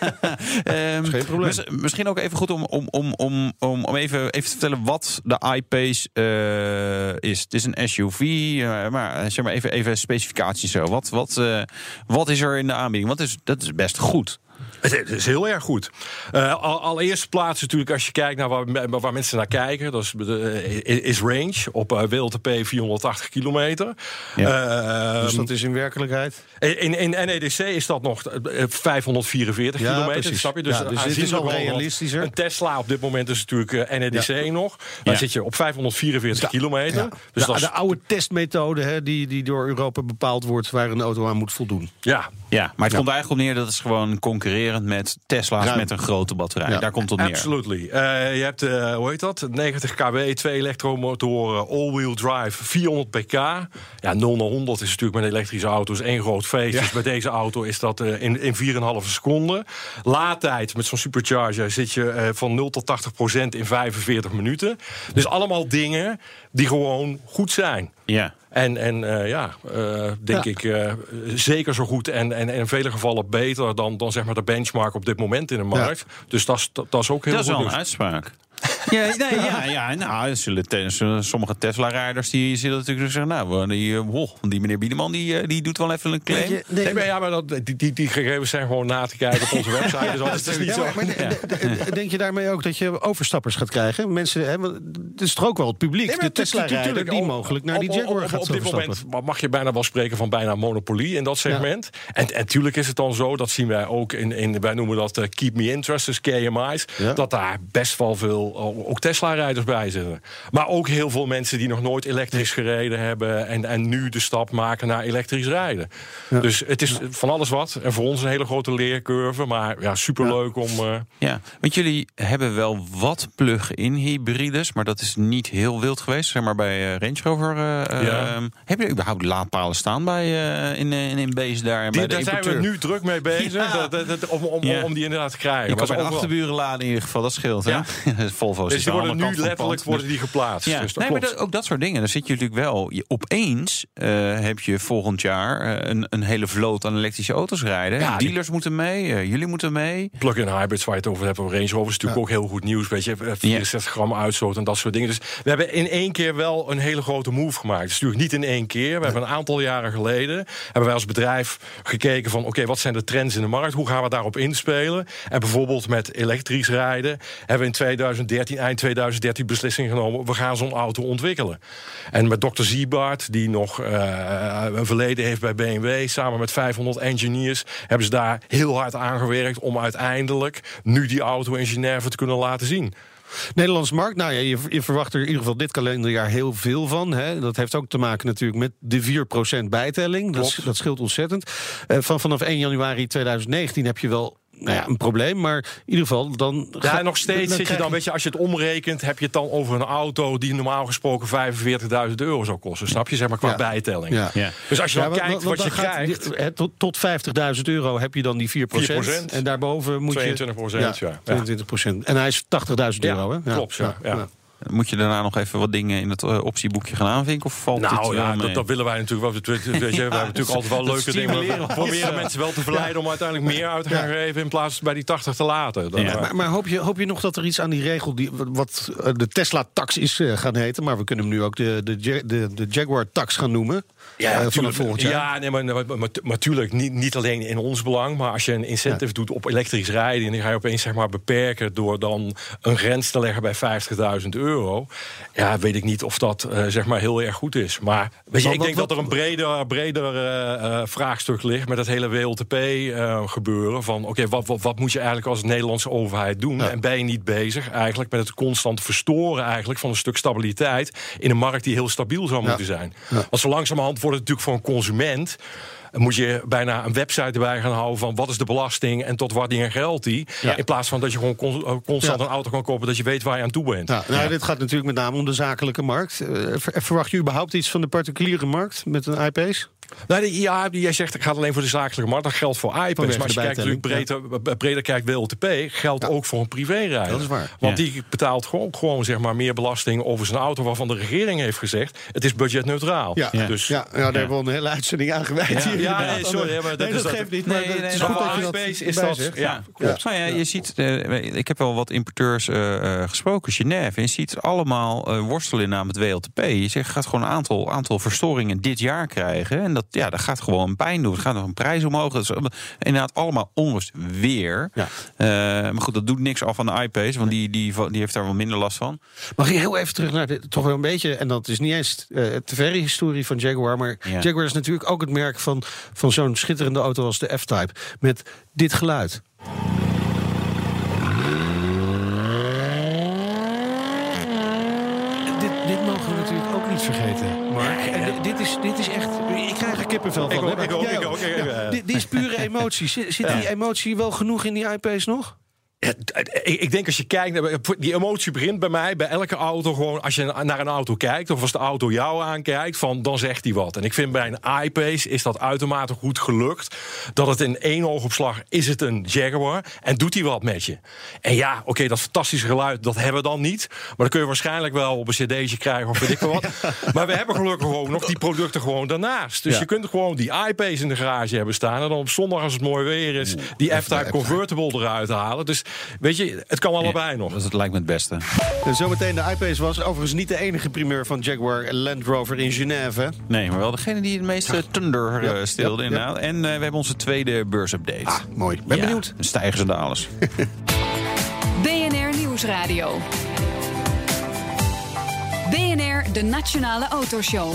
C: Ehm,
B: geen probleem.
C: mis- misschien ook even goed om, om, om, om, om, om even, even te vertellen wat de iPace eh, is. Het is een SUV, eh, maar eh, zeg maar even, even specificaties zo. Wat, wat, eh, wat is er in de aanbieding? Wat is, dat is best goed.
G: Het is heel erg goed. Uh, al, allereerst plaats natuurlijk als je kijkt naar waar, waar mensen naar kijken. Dat is, de, is range op uh, WLTP 480 kilometer.
B: Ja. Uh, dus dat is in werkelijkheid?
G: In, in NEDC is dat nog 544
B: ja,
G: kilometer.
B: Precies.
G: Snap je?
B: Dus, ja, dus dit is al realistischer.
G: Een Tesla op dit moment is natuurlijk NEDC nog. Dan zit je op 544
B: de,
G: kilometer. Dus
B: de,
G: dat is,
B: de oude testmethode hè, die, die door Europa bepaald wordt waar een auto aan moet voldoen.
G: Ja,
C: ja maar het komt eigenlijk op neer dat het gewoon concurrerend met Tesla's
B: Ruim.
C: met een grote batterij. Daar komt het op neer.
G: Absolutely. Uh, je hebt, uh, hoe heet dat? 90 kW, twee elektromotoren, all-wheel drive, 400 pk. Ja, 0 naar 100 is natuurlijk met elektrische auto's één groot feest.
B: Ja.
G: Dus bij deze auto is dat uh, in, in 4,5 seconden. Laadtijd met zo'n supercharger zit je van 0 tot 80 procent in 45 minuten. Dus allemaal dingen die gewoon goed zijn.
C: Ja.
G: En, en uh, ja, uh, denk
B: Ja.
G: ik uh, zeker zo goed en, en, en in vele gevallen beter dan, dan zeg maar de benchmark op dit moment in de markt. Dus dat is, dat is ook heel
C: Dat is
G: goed.
C: wel een uitspraak. Ja, nee, ja, ja, nou, er zullen sommige Tesla-rijders die zullen natuurlijk zeggen... nou, die, eh, wow, die meneer Biedeman die, eh, die doet wel even een claim.
G: Nee, maar ja, maar dat, die, die, die gegevens zijn gewoon na te kijken op onze website. Dus dat is niet
B: Ja,
G: zo.
B: maar, maar de- de- denk je daarmee ook dat je overstappers gaat krijgen? Mensen, hè, het is toch ook wel het publiek,
G: Nee,
B: de Tesla-rijder, die
G: op-
B: mogelijk naar die Jaguar
G: op,
B: gaat
G: op dit
B: overstappen.
G: moment mag je bijna wel spreken van bijna monopolie in dat segment. En, en tuurlijk is het dan zo, dat zien wij ook in, in wij noemen dat eh, Keep Me Interested, KMI's,
B: Ja.
G: dat daar best wel veel ook Tesla-rijders bij zitten. Maar ook heel veel mensen die nog nooit elektrisch gereden hebben en, en nu de stap maken naar elektrisch rijden. Dus het is van alles wat. En voor ons een hele grote leercurve, maar ja, superleuk om... eh,
C: Ja, want jullie hebben wel wat plug-in hybrides, maar dat is niet heel wild geweest. Zeg maar bij eh, Range Rover. eh,
G: Ja.
C: ehm, heb je überhaupt laadpalen staan bij, eh, in, in, in Bees daar? en
G: die,
C: bij de
G: daar zijn we nu druk mee bezig dat, dat- dat- om, om, die inderdaad te krijgen.
C: Je kan bij de achterburen laden in ieder geval, dat scheelt.
G: Ja.
C: Hè? Volvo
G: Dus die worden nu letterlijk worden die geplaatst.
C: Ja,
G: Dus dat
C: nee, maar dat- ook dat soort dingen. Dan zit je natuurlijk wel. Je, opeens eh, heb je volgend jaar eh, een, een hele vloot aan elektrische auto's rijden.
G: Ja, die-
C: Dealers moeten mee, eh, jullie moeten mee.
G: Plug-in hybrids waar je het over hebt, Range Rover is natuurlijk ook heel goed nieuws. Weet je, eh, 64 gram uitstoot en dat soort dingen. Dus we hebben in één keer wel een hele grote move gemaakt. Het is natuurlijk niet in één keer. We hebben een aantal jaren geleden hebben wij als bedrijf gekeken van oké, wat zijn de trends in de markt? Hoe gaan we daarop inspelen? En bijvoorbeeld met elektrisch rijden hebben we in 2013, eind 2013 beslissing genomen. We gaan zo'n auto ontwikkelen. En met Dr. Ziebart, die nog eh, een verleden heeft bij BMW, samen met 500 engineers, hebben ze daar heel hard aan gewerkt om uiteindelijk nu die auto in Genève te kunnen laten zien.
B: Nederlandse markt, nou ja, je, je verwacht er in ieder geval dit kalenderjaar heel veel van. Hè. Dat heeft ook te maken natuurlijk met de 4% bijtelling. Dat, dat scheelt ontzettend. Eh, van, vanaf 1 januari 2019 heb je wel nou ja, een probleem, maar in ieder geval dan...
G: Ja,
B: ga-
G: nog steeds zit je dan, weet je, als je het omrekent, heb je het dan over een auto die normaal gesproken 45.000 euro zou kosten. Snap je, zeg maar, qua
B: Ja.
G: bijtelling.
B: Ja.
C: Ja.
G: Dus als je dan
B: Ja,
G: kijkt wat je krijgt.
B: die- tot, tot 50.000 euro heb je dan die 4%.
G: 4%.
B: En daarboven moet
G: 22%,
B: je...
G: ja.
B: 22%. En hij is 80.000
G: Ja,
B: euro, hè?
G: klopt, ja, ja.
C: Moet je daarna nog even wat dingen in het eh, optieboekje gaan aanvinken? Of valt dit
G: Nou
C: wel
G: ja,
C: mee?
G: dat, dat willen wij natuurlijk wel. Weet je, we hebben natuurlijk altijd wel leuke dingen. We proberen
B: ja.
G: mensen wel te verleiden om uiteindelijk meer uit te gaan geven in plaats van bij die 80 te laten. Dan,
C: Ja.
G: eh,
B: Maar, maar hoop, je, hoop je nog dat er iets aan die regel, die, wat eh, de Tesla-tax is eh, gaan heten... maar we kunnen hem nu ook de, de, Ja- de, de Jaguar-tax gaan noemen... eh, vanaf
G: tuurlijk.
B: volgend jaar.
G: Ja, nee, maar, maar, maar, maar natuurlijk niet, niet alleen in ons belang. Maar als je een incentive doet op elektrisch rijden. en die ga je opeens zeg maar, beperken. door dan een grens te leggen bij 50.000 euro. Ja, weet ik niet of dat eh, zeg maar heel erg goed is. Maar weet je, ik denk dat er een breder, breder eh, eh, vraagstuk ligt. met het hele WLTP-gebeuren. van oké, wat, wat, wat moet je eigenlijk als Nederlandse overheid doen? En ben je niet bezig eigenlijk met het constant verstoren eigenlijk van een stuk stabiliteit. in een markt die heel stabiel zou moeten zijn? Want zo langzamerhand wordt het natuurlijk voor een consument moet je bijna een website erbij gaan houden van wat is de belasting en tot wanneer geldt die. In plaats van dat je gewoon eh, constant een auto kan kopen dat je weet waar je aan toe bent.
B: Ja, nou, Dit gaat natuurlijk met name om de zakelijke markt. Eh, ver- verwacht je überhaupt iets van de particuliere markt met een IP's?
G: Nou, die- ja, jij zegt ik ga alleen voor de zakelijke markt. Dat geldt voor iPads. Maar als je kijkt natuurlijk breder, breder kijkt WLTP, geldt ook voor een privérijder.
B: Dat is waar.
G: Want
C: Ja.
G: die betaalt gewoon, gewoon zeg maar, meer belasting over zijn auto... waarvan de regering heeft gezegd, het is budgetneutraal.
B: Ja,
G: Dus
B: ja, ja, daar hebben we een hele uitzending aan gewijd
G: Ja,
B: hier
G: Ja, nee, sorry, maar dat
B: Nee,
G: is
B: dat
G: dat-
B: geeft niet. Maar
C: Nee,
B: het
C: nee,
B: is goed dat je dat
G: iSpace is dat- ja.
C: Klopt. Nou ja, je ziet, eh, ik heb wel wat importeurs eh, eh, gesproken, Genève. En je ziet allemaal eh, worstelen in naam het WLTP. Je zegt, gaat gewoon een aantal, aantal verstoringen dit jaar krijgen. En dat, ja, dat gaat gewoon pijn doen. Het gaat nog een prijs omhoog. Dat is inderdaad allemaal onrust weer.
B: Ja.
C: Eh, maar goed, dat doet niks af aan de iPace. Want die, die, die heeft daar wel minder last van.
B: Mag ik heel even terug naar de, toch wel een beetje, en dat is niet eens eh te verre historie van Jaguar, maar
C: Ja.
B: Jaguar is natuurlijk ook het merk van, van zo'n schitterende auto als de F-Type. Met dit geluid. Dit, dit mogen we natuurlijk ook niet vergeten, dit, is, dit is echt... Ik krijg er kippenvel van.
G: Ik ook, ik ook,
B: Jij
G: ik ook, ik-
B: Ja, dit, dit is pure emotie. Zit, zit die emotie wel genoeg in die iPace nog?
G: Ik, denk als je kijkt, naar- die emotie begint bij mij, bij elke auto gewoon, als je naar een auto kijkt, of als de auto jou aankijkt, van, dan zegt hij wat. En ik vind bij een iPace is dat uitermate goed gelukt, dat het in één oogopslag is het een Jaguar en doet hij wat met je. En ja, oké, dat fantastische geluid, dat hebben we dan niet, maar dat kun je waarschijnlijk wel op een cd'tje krijgen of weet ik veel wat. maar we hebben gelukkig gewoon nog die producten gewoon daarnaast. Dus
B: Ja.
G: je kunt gewoon die iPace in de garage hebben staan en dan op zondag als het mooi weer is, die F-Type convertible eruit halen. Dus weet je, het kan allebei nog.
C: Dus dat lijkt me het beste.
B: En zometeen de iPace was overigens niet de enige primeur van Jaguar Land Rover in Genève.
C: Nee, maar wel degene die het meeste thunder eh,
B: Ja,
C: stilde
B: ja, ja.
C: inderdaad. En eh, we hebben onze tweede beursupdate.
B: Ah, mooi. Ben
C: Ja,
B: benieuwd.
C: Stijgers en dalers.
A: BNR Nieuwsradio. BNR, de Nationale Autoshow.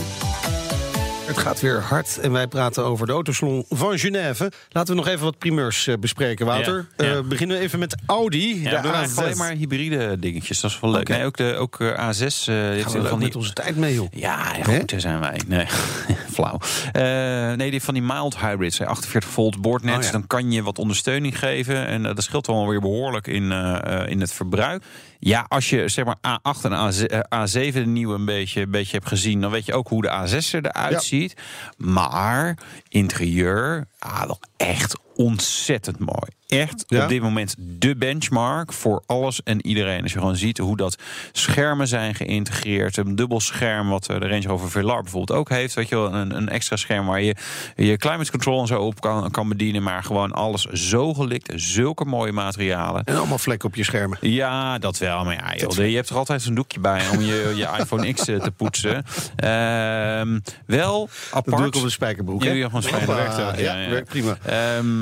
B: Het gaat weer hard en wij praten over de autosalon van Genève. Laten we nog even wat primeurs eh, bespreken, Wouter.
C: Ja, ja.
B: Eh, beginnen we even met Audi.
C: Ja,
B: de
C: we alleen
B: A6.
C: maar hybride dingetjes. Dat is wel leuk. Nee, ook de ook, eh, A6 eh, heeft
B: Gaan we
C: van die
B: met onze tijd mee, joh.
C: Ja, goed, daar zijn wij. Nee, flauw. Eh, nee, die van die mild hybrids, hè, 48 volt boordnet.
B: Oh, ja.
C: Dan kan je wat ondersteuning geven. En eh, dat scheelt wel weer behoorlijk in, eh, in het verbruik. Ja, als je zeg maar A8 en A7, eh, A7 de nieuwe een beetje, een beetje hebt gezien... dan weet je ook hoe de A6 er eruit
B: Ja.
C: ziet. Maar interieur, ah, wel echt ontzettend mooi. Echt
B: Ja?
C: op dit moment de benchmark voor alles en iedereen. Als je gewoon ziet hoe dat schermen zijn geïntegreerd. Een dubbel scherm, wat eh, de Range Rover Velar bijvoorbeeld ook heeft. Weet je wel, een, een extra scherm waar je je climate control en zo op kan, kan bedienen. Maar gewoon alles zo gelikt. Zulke mooie materialen.
B: En allemaal vlekken op je schermen.
C: Ja, dat wel. Maar ja, joh, je hebt er altijd zo'n doekje bij om je, je iPhone X eh, te poetsen. Ehm, wel apart.
B: Dat doe ik op de spijkerbroek.
C: Ja, gewoon
B: Ja,
C: ja, ja.
B: werkt prima.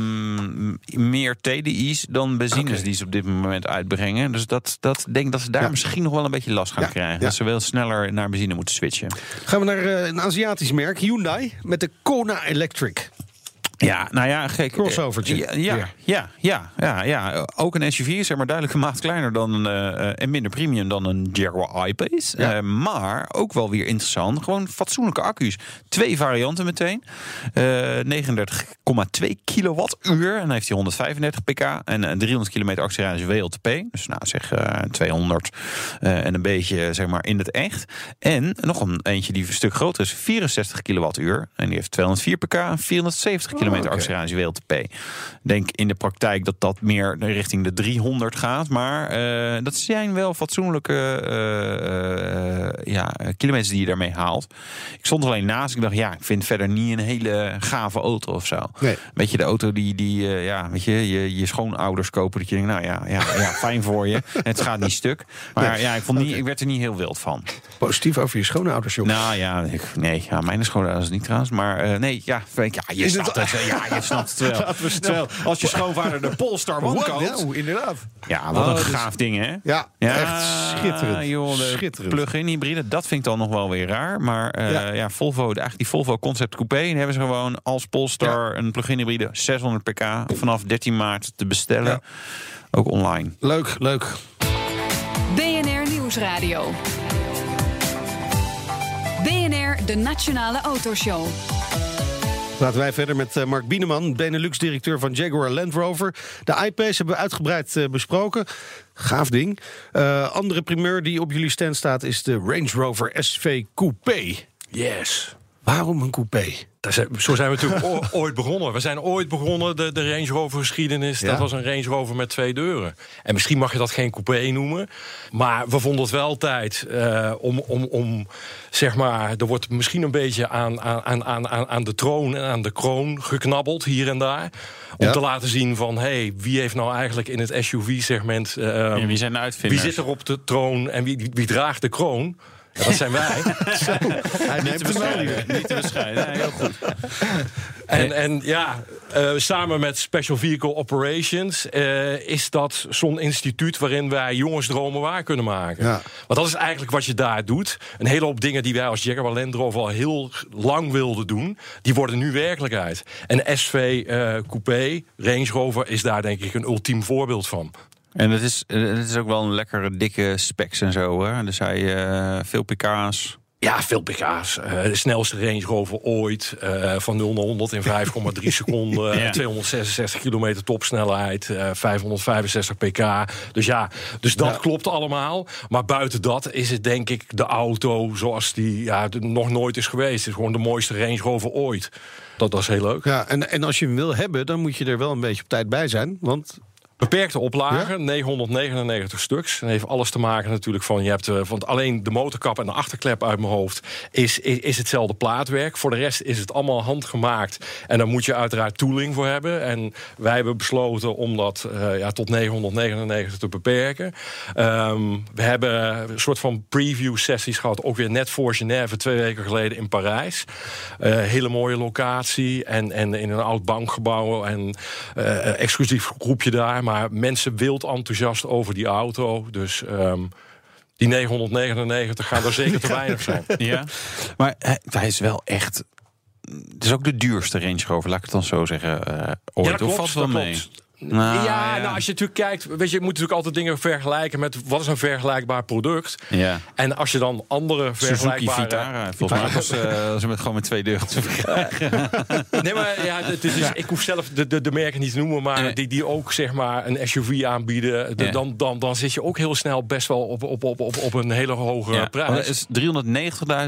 C: Ehm, meer TDI's dan benzines die ze op dit moment uitbrengen. Dus dat, dat denk dat ze daar
B: Ja.
C: misschien nog wel een beetje last gaan
B: Ja,
C: krijgen. Dat ze wel sneller naar benzine moeten switchen.
B: Gaan we naar eh, een Aziatisch merk, Hyundai, met de Kona Electric.
C: Ja, nou ja, gek.
B: Crossovertje.
C: Ja, ja, ja, ja, ja, ja. Ook een SUV, zeg maar duidelijk een maat kleiner dan eh, eh, en minder premium dan een Jaguar I-Pace.
B: Ja.
C: Eh, maar ook wel weer interessant. Gewoon fatsoenlijke accu's. Twee varianten meteen. Eh 39,2 kilowattuur. En dan heeft hij 135 pk en eh, 300 kilometer actieradius WLTP. Dus nou zeg eh 200 eh, en een beetje zeg maar in het echt. En nog een eentje die een stuk groter is. 64 kilowattuur. En die heeft 204 pk en 470 kilometer
B: oké.
C: actieradius WLTP. Ik denk in de praktijk dat dat meer richting de 300 gaat. Maar eh, dat zijn wel fatsoenlijke eh, eh, ja, kilometers die je daarmee haalt. Ik stond alleen naast. Ik dacht, ja, ik vind verder niet een hele gave auto of zo.
B: Nee.
C: Weet je, de auto die, die ja, weet je, je, je schoonouders kopen. Dat je denkt, nou ja, ja, ja fijn voor je. Het gaat niet stuk. Maar
B: Nee.
C: ja, ik, vond niet, ik werd er niet heel wild van.
B: Positief over je schoonouders, joh.
C: Nou ja, ik, nee, ja, mijn schoonouders niet trouwens. Maar nee, ja, je, ja, je
B: Is het-
C: het. Ja, je snapt het wel. Terwijl, als je schoonvader de Polestar One koopt.
B: Nou, inderdaad.
C: Ja, wat
B: Oh,
C: een
B: dus-
C: gaaf ding, hè?
B: Ja, echt schitterend.
C: Joh, de
B: Schitterend.
C: plug-in hybride, dat vind ik dan nog wel weer raar. Maar eh,
B: Ja.
C: ja. Volvo, eigenlijk die Volvo Concept Coupé... die hebben ze gewoon als Polestar een plug-in hybride... 600 pk vanaf 13 maart te bestellen.
B: Ja.
C: Ook online.
B: Leuk, leuk.
A: BNR Nieuwsradio. BNR, de Nationale Autoshow.
B: Laten wij verder met eh, Mark Bieneman, Benelux-directeur van Jaguar Land Rover. De iPace hebben we uitgebreid eh, besproken. Gaaf ding. Eh, andere primeur die op jullie stand staat is de Range Rover SV Coupé.
G: Yes.
B: Waarom een coupé?
G: Zijn- Zo zijn we natuurlijk ooit begonnen. We zijn ooit begonnen, de, de Range Rover geschiedenis.
B: Ja.
G: Dat was een Range Rover met twee deuren. En misschien mag je dat geen coupé noemen. Maar we vonden het wel tijd eh, om, om, om, zeg maar... Er wordt misschien een beetje aan, aan, aan, aan, de troon en aan de kroon geknabbeld hier en daar. Om
B: Ja.
G: te laten zien van, hey, wie heeft nou eigenlijk in het SUV-segment... eh,
C: Ja, wie zijn de
G: wie
C: uitvinders?
G: zit er op de troon en wie, wie, wie draagt de kroon? Ja, dat zijn wij.
B: Hij neemt hem wel hier.
C: Niet te bescheiden. Nee, heel goed.
G: En, en ja, eh, samen met Special Vehicle Operations eh, is dat zo'n instituut waarin wij jongensdromen waar kunnen maken.
B: Ja.
G: Want dat is eigenlijk wat je daar doet. Een hele hoop dingen die wij als Jaguar Land Rover al heel lang wilden doen, die worden nu werkelijkheid. En SV eh, Coupé, Range Rover, is daar denk ik een ultiem voorbeeld van.
C: En het is, het is ook wel een lekkere dikke specs en zo. Hè? Dus hij eh, veel pk's.
G: Ja, veel pk's. Eh, de snelste Range Rover ooit. eh, van 0 naar 100 in 5,3 seconden.
C: Ja.
G: 266 kilometer topsnelheid. eh 565 pk. Dus ja, dus dat klopt allemaal. Maar buiten dat is het denk ik de auto zoals die ja, nog nooit is geweest. Het is gewoon de mooiste Range Rover ooit. Dat, dat is heel leuk.
B: Ja, en, en als je hem wil hebben, dan moet je er wel een beetje op tijd bij zijn. Want
G: Beperkte oplage, 999 stuks. En heeft alles te maken natuurlijk van... je hebt eh, want alleen de motorkap en de achterklep uit mijn hoofd... Is, is, is hetzelfde plaatwerk. Voor de rest is het allemaal handgemaakt. En daar moet je uiteraard tooling voor hebben. En wij hebben besloten om dat eh, ja, tot 999 te beperken. Ehm, we hebben een soort van preview sessies gehad... ook weer net voor Genève, twee weken geleden in Parijs. Eh, hele mooie locatie en, en in een oud bankgebouw... en eh, exclusief groepje daar... Maar mensen wild enthousiast over die auto. Dus ehm, die 999 gaan er zeker te weinig zijn.
C: Ja. Maar hij, hij is wel echt... Het is ook de duurste Range Rover, laat ik het dan zo zeggen. eh ooit.
G: Ja, dat
C: Of
G: klopt,
C: valt wel
G: dat
C: mee?
G: klopt.
C: Nou,
G: ja,
C: ja.
G: nou als je natuurlijk kijkt, weet je, je moet natuurlijk altijd dingen vergelijken met wat is een vergelijkbaar product.
C: Ja.
G: En als je dan andere
C: Suzuki
G: vergelijkbare...
C: Vitara. Volgens mij was eh, ze met gewoon met twee deuren te verkrijgen.
G: Nee, maar ja, het is, ik hoef zelf de, de, de merken niet te noemen, maar
C: Nee.
G: die, die ook zeg maar een SUV aanbieden, de-
C: Ja.
G: dan, dan, dan zit je ook heel snel best wel op, op, op, op, op een hele hoge
C: Ja.
G: prijs.
C: Oh, dat is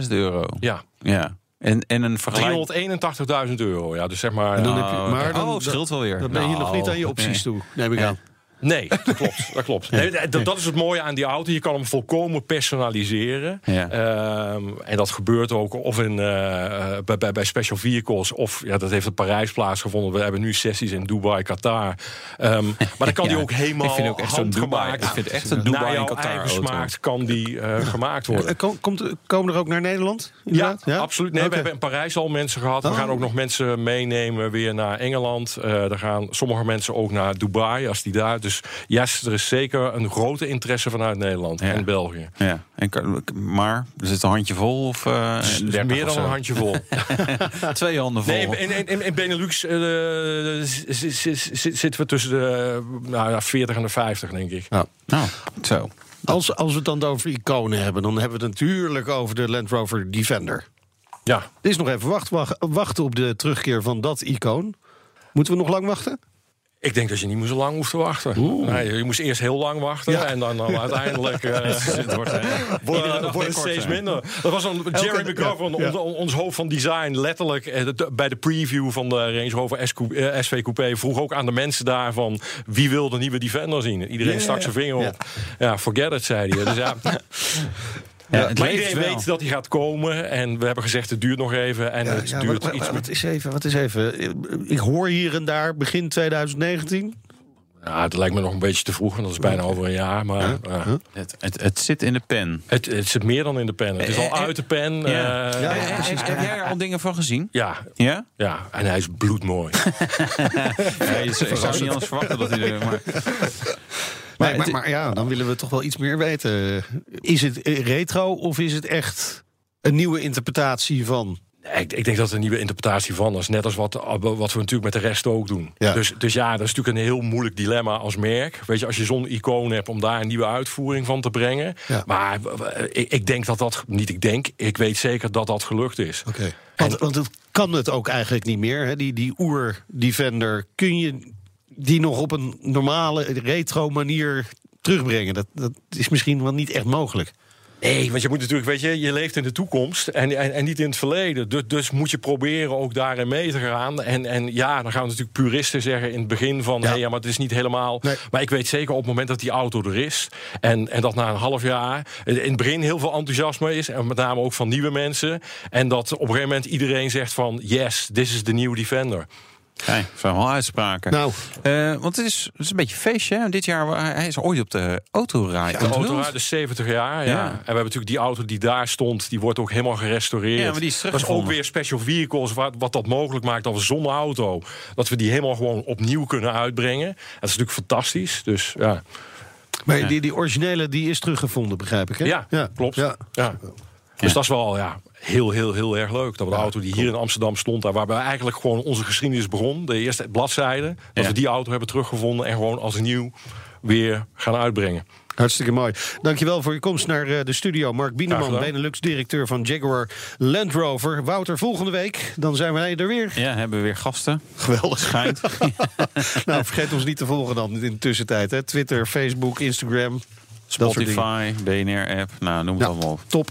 C: 390.000 euro.
G: Ja,
C: Ja. En, en een vergelijk...
G: 381.000 euro. Ja, dus zeg maar.
B: En dan
G: ja.
B: heb je- maar dan-
C: oh, het scheelt wel weer.
B: dan ben je nog niet aan je opties toe, neem ik aan.
G: Nee, dat klopt. Dat, klopt. Nee, dat, dat is het mooie aan die auto. Je kan hem volkomen personaliseren.
C: Ja.
G: Ehm, en dat gebeurt ook of in, eh, eh, bij, bij, bij special vehicles. Of ja, dat heeft in Parijs plaatsgevonden. We hebben nu sessies in Dubai, Qatar. Ehm, maar dan kan die ook helemaal
C: ik vind ook echt
G: handgemaakt.
C: ik vind echt een Dubai
G: Naar
C: en
G: jouw
C: Qatar
G: eigen
C: auto.
G: smaak kan die eh, gemaakt worden.
B: Kom- komt, komen er ook naar Nederland?
G: Ja, absoluut. Nee, we hebben in Parijs al mensen gehad. We
B: Oh.
G: gaan ook nog mensen meenemen weer naar Engeland. Eh er gaan sommige mensen ook naar Dubai, als die daar. Dus yes, er is zeker een grote interesse vanuit Nederland
C: Ja.
G: en België.
C: Ja. En, maar, is het een handje vol of uh,
G: Dus meer dan een handje vol.
C: Twee handen vol.
G: Nee, in, in, in, in Benelux eh, zitten we tussen de nou, ja, 40 en de 50, denk ik.
B: Ja.
C: Nou, zo.
B: Als, als we het dan over iconen hebben, dan hebben we het natuurlijk over de Land Rover Defender.
G: Ja,
B: Het is nog even wacht, wacht- wachten op de terugkeer van dat icoon. Moeten we nog lang wachten?
G: Ik denk dat je niet meer zo lang hoeft te wachten. Nee, je moest eerst heel lang wachten
B: Ja.
G: en dan, dan uiteindelijk eh, het wordt, eh, het
C: weer
G: steeds minder. Dat was een Jerry McGovern,
B: ja.
G: ons, ons hoofd van design, letterlijk eh, bij de preview van de Range Rover SQ, eh, SV Coupé vroeg ook aan de mensen daar van wie wil de nieuwe Defender zien. Iedereen
B: Ja,
G: stak zijn vinger op. Ja, forget it, zei hij. Dus ja,
C: Ja,
G: maar iedereen
C: wel.
G: weet dat hij gaat komen. En we hebben gezegd, het duurt nog even. En het
B: Ja,
G: duurt
B: wat,
G: iets
B: wat, is even, wat is even? Ik hoor hier en daar begin 2019.
G: Ja, het lijkt me nog een beetje te vroeg, want dat is bijna over een jaar. Maar ja.
C: Het, het, het zit in de pen.
G: het, het zit meer dan in de pen. Het is al
C: Eh, eh,
G: uit de pen.
C: Ja.
G: eh,
B: Ja,
C: Eh,
B: precies.
C: Heb jij er al dingen van gezien?
G: ja,
C: Ja?
G: ja, en hij is bloedmooi.
C: ja je, ik zou niet anders verwachten dat hij er... Maar,
B: Maar,
C: het-
B: maar, maar ja, dan willen we toch wel iets meer weten. Is het eh, retro of is het echt een nieuwe interpretatie van?
G: Nee, ik, ik denk dat het een nieuwe interpretatie van is. Net als wat, wat we natuurlijk met de rest ook doen.
B: Ja.
G: Dus, dus ja, dat is natuurlijk een heel moeilijk dilemma als merk. Weet je, als je zo'n icoon hebt om daar een nieuwe uitvoering van te brengen.
B: Ja.
G: Maar eh, ik, ik denk dat dat, niet ik denk, ik weet zeker dat dat gelukt is.
B: Oké. Want, want het kan het ook eigenlijk niet meer. Hè? Die, die oer-defender, kun je die nog op een normale retro manier terugbrengen? Dat, dat is misschien wel niet echt mogelijk.
G: Nee, want je moet natuurlijk, weet je, je leeft in de toekomst en, en, en niet in het verleden. Dus, dus moet je proberen ook daarin mee te gaan. En, en ja, dan gaan natuurlijk puristen zeggen in het begin van...
B: Ja.
G: Hey, ja, maar het is niet helemaal...
B: Nee.
G: Maar ik weet zeker op het moment dat die auto er is... en, en dat na een half jaar in het begin heel veel enthousiasme is... en met name ook van nieuwe mensen... en dat op een gegeven moment iedereen zegt van... yes, this is the new Defender.
C: Kijk, zijn wel uitspraken.
B: Nou.
C: Eh, want het is, het is een beetje een feestje. Hè? Dit jaar, wa- hij is ooit op de autorij
G: De
C: onthuld.
G: auto uit de 70 jaar, ja.
C: Ja.
G: En we hebben natuurlijk die auto die daar stond... die wordt ook helemaal gerestaureerd.
C: Ja, maar die is
G: dat is ook weer special vehicles... Wat, wat dat mogelijk maakt dat we zonder auto... dat we die helemaal gewoon opnieuw kunnen uitbrengen. Dat is natuurlijk fantastisch. Dus ja,
B: Maar die, die originele die is teruggevonden, begrijp ik. Hè?
G: ja, klopt.
B: Ja.
G: Ja. Dus dat is wel ja, heel, heel, heel erg leuk. Dat we de auto die hier in Amsterdam stond... daar waarbij eigenlijk gewoon onze geschiedenis begon... de eerste bladzijde... dat we die auto hebben teruggevonden... en gewoon als nieuw weer gaan uitbrengen.
B: Hartstikke mooi. Dankjewel voor je komst naar eh, de studio. Mark Bieneman. Benelux-directeur van Jaguar Land Rover. Wouter, volgende week, dan zijn wij er weer.
C: Ja, hebben we weer gasten.
B: Geweldig.
C: Schijnt.
B: nou, vergeet ons niet te volgen dan in de tussentijd. Hè. Twitter, Facebook, Instagram.
C: Spotify, BNR-app. Nou, noem het
B: Nou,
C: allemaal op.
B: top.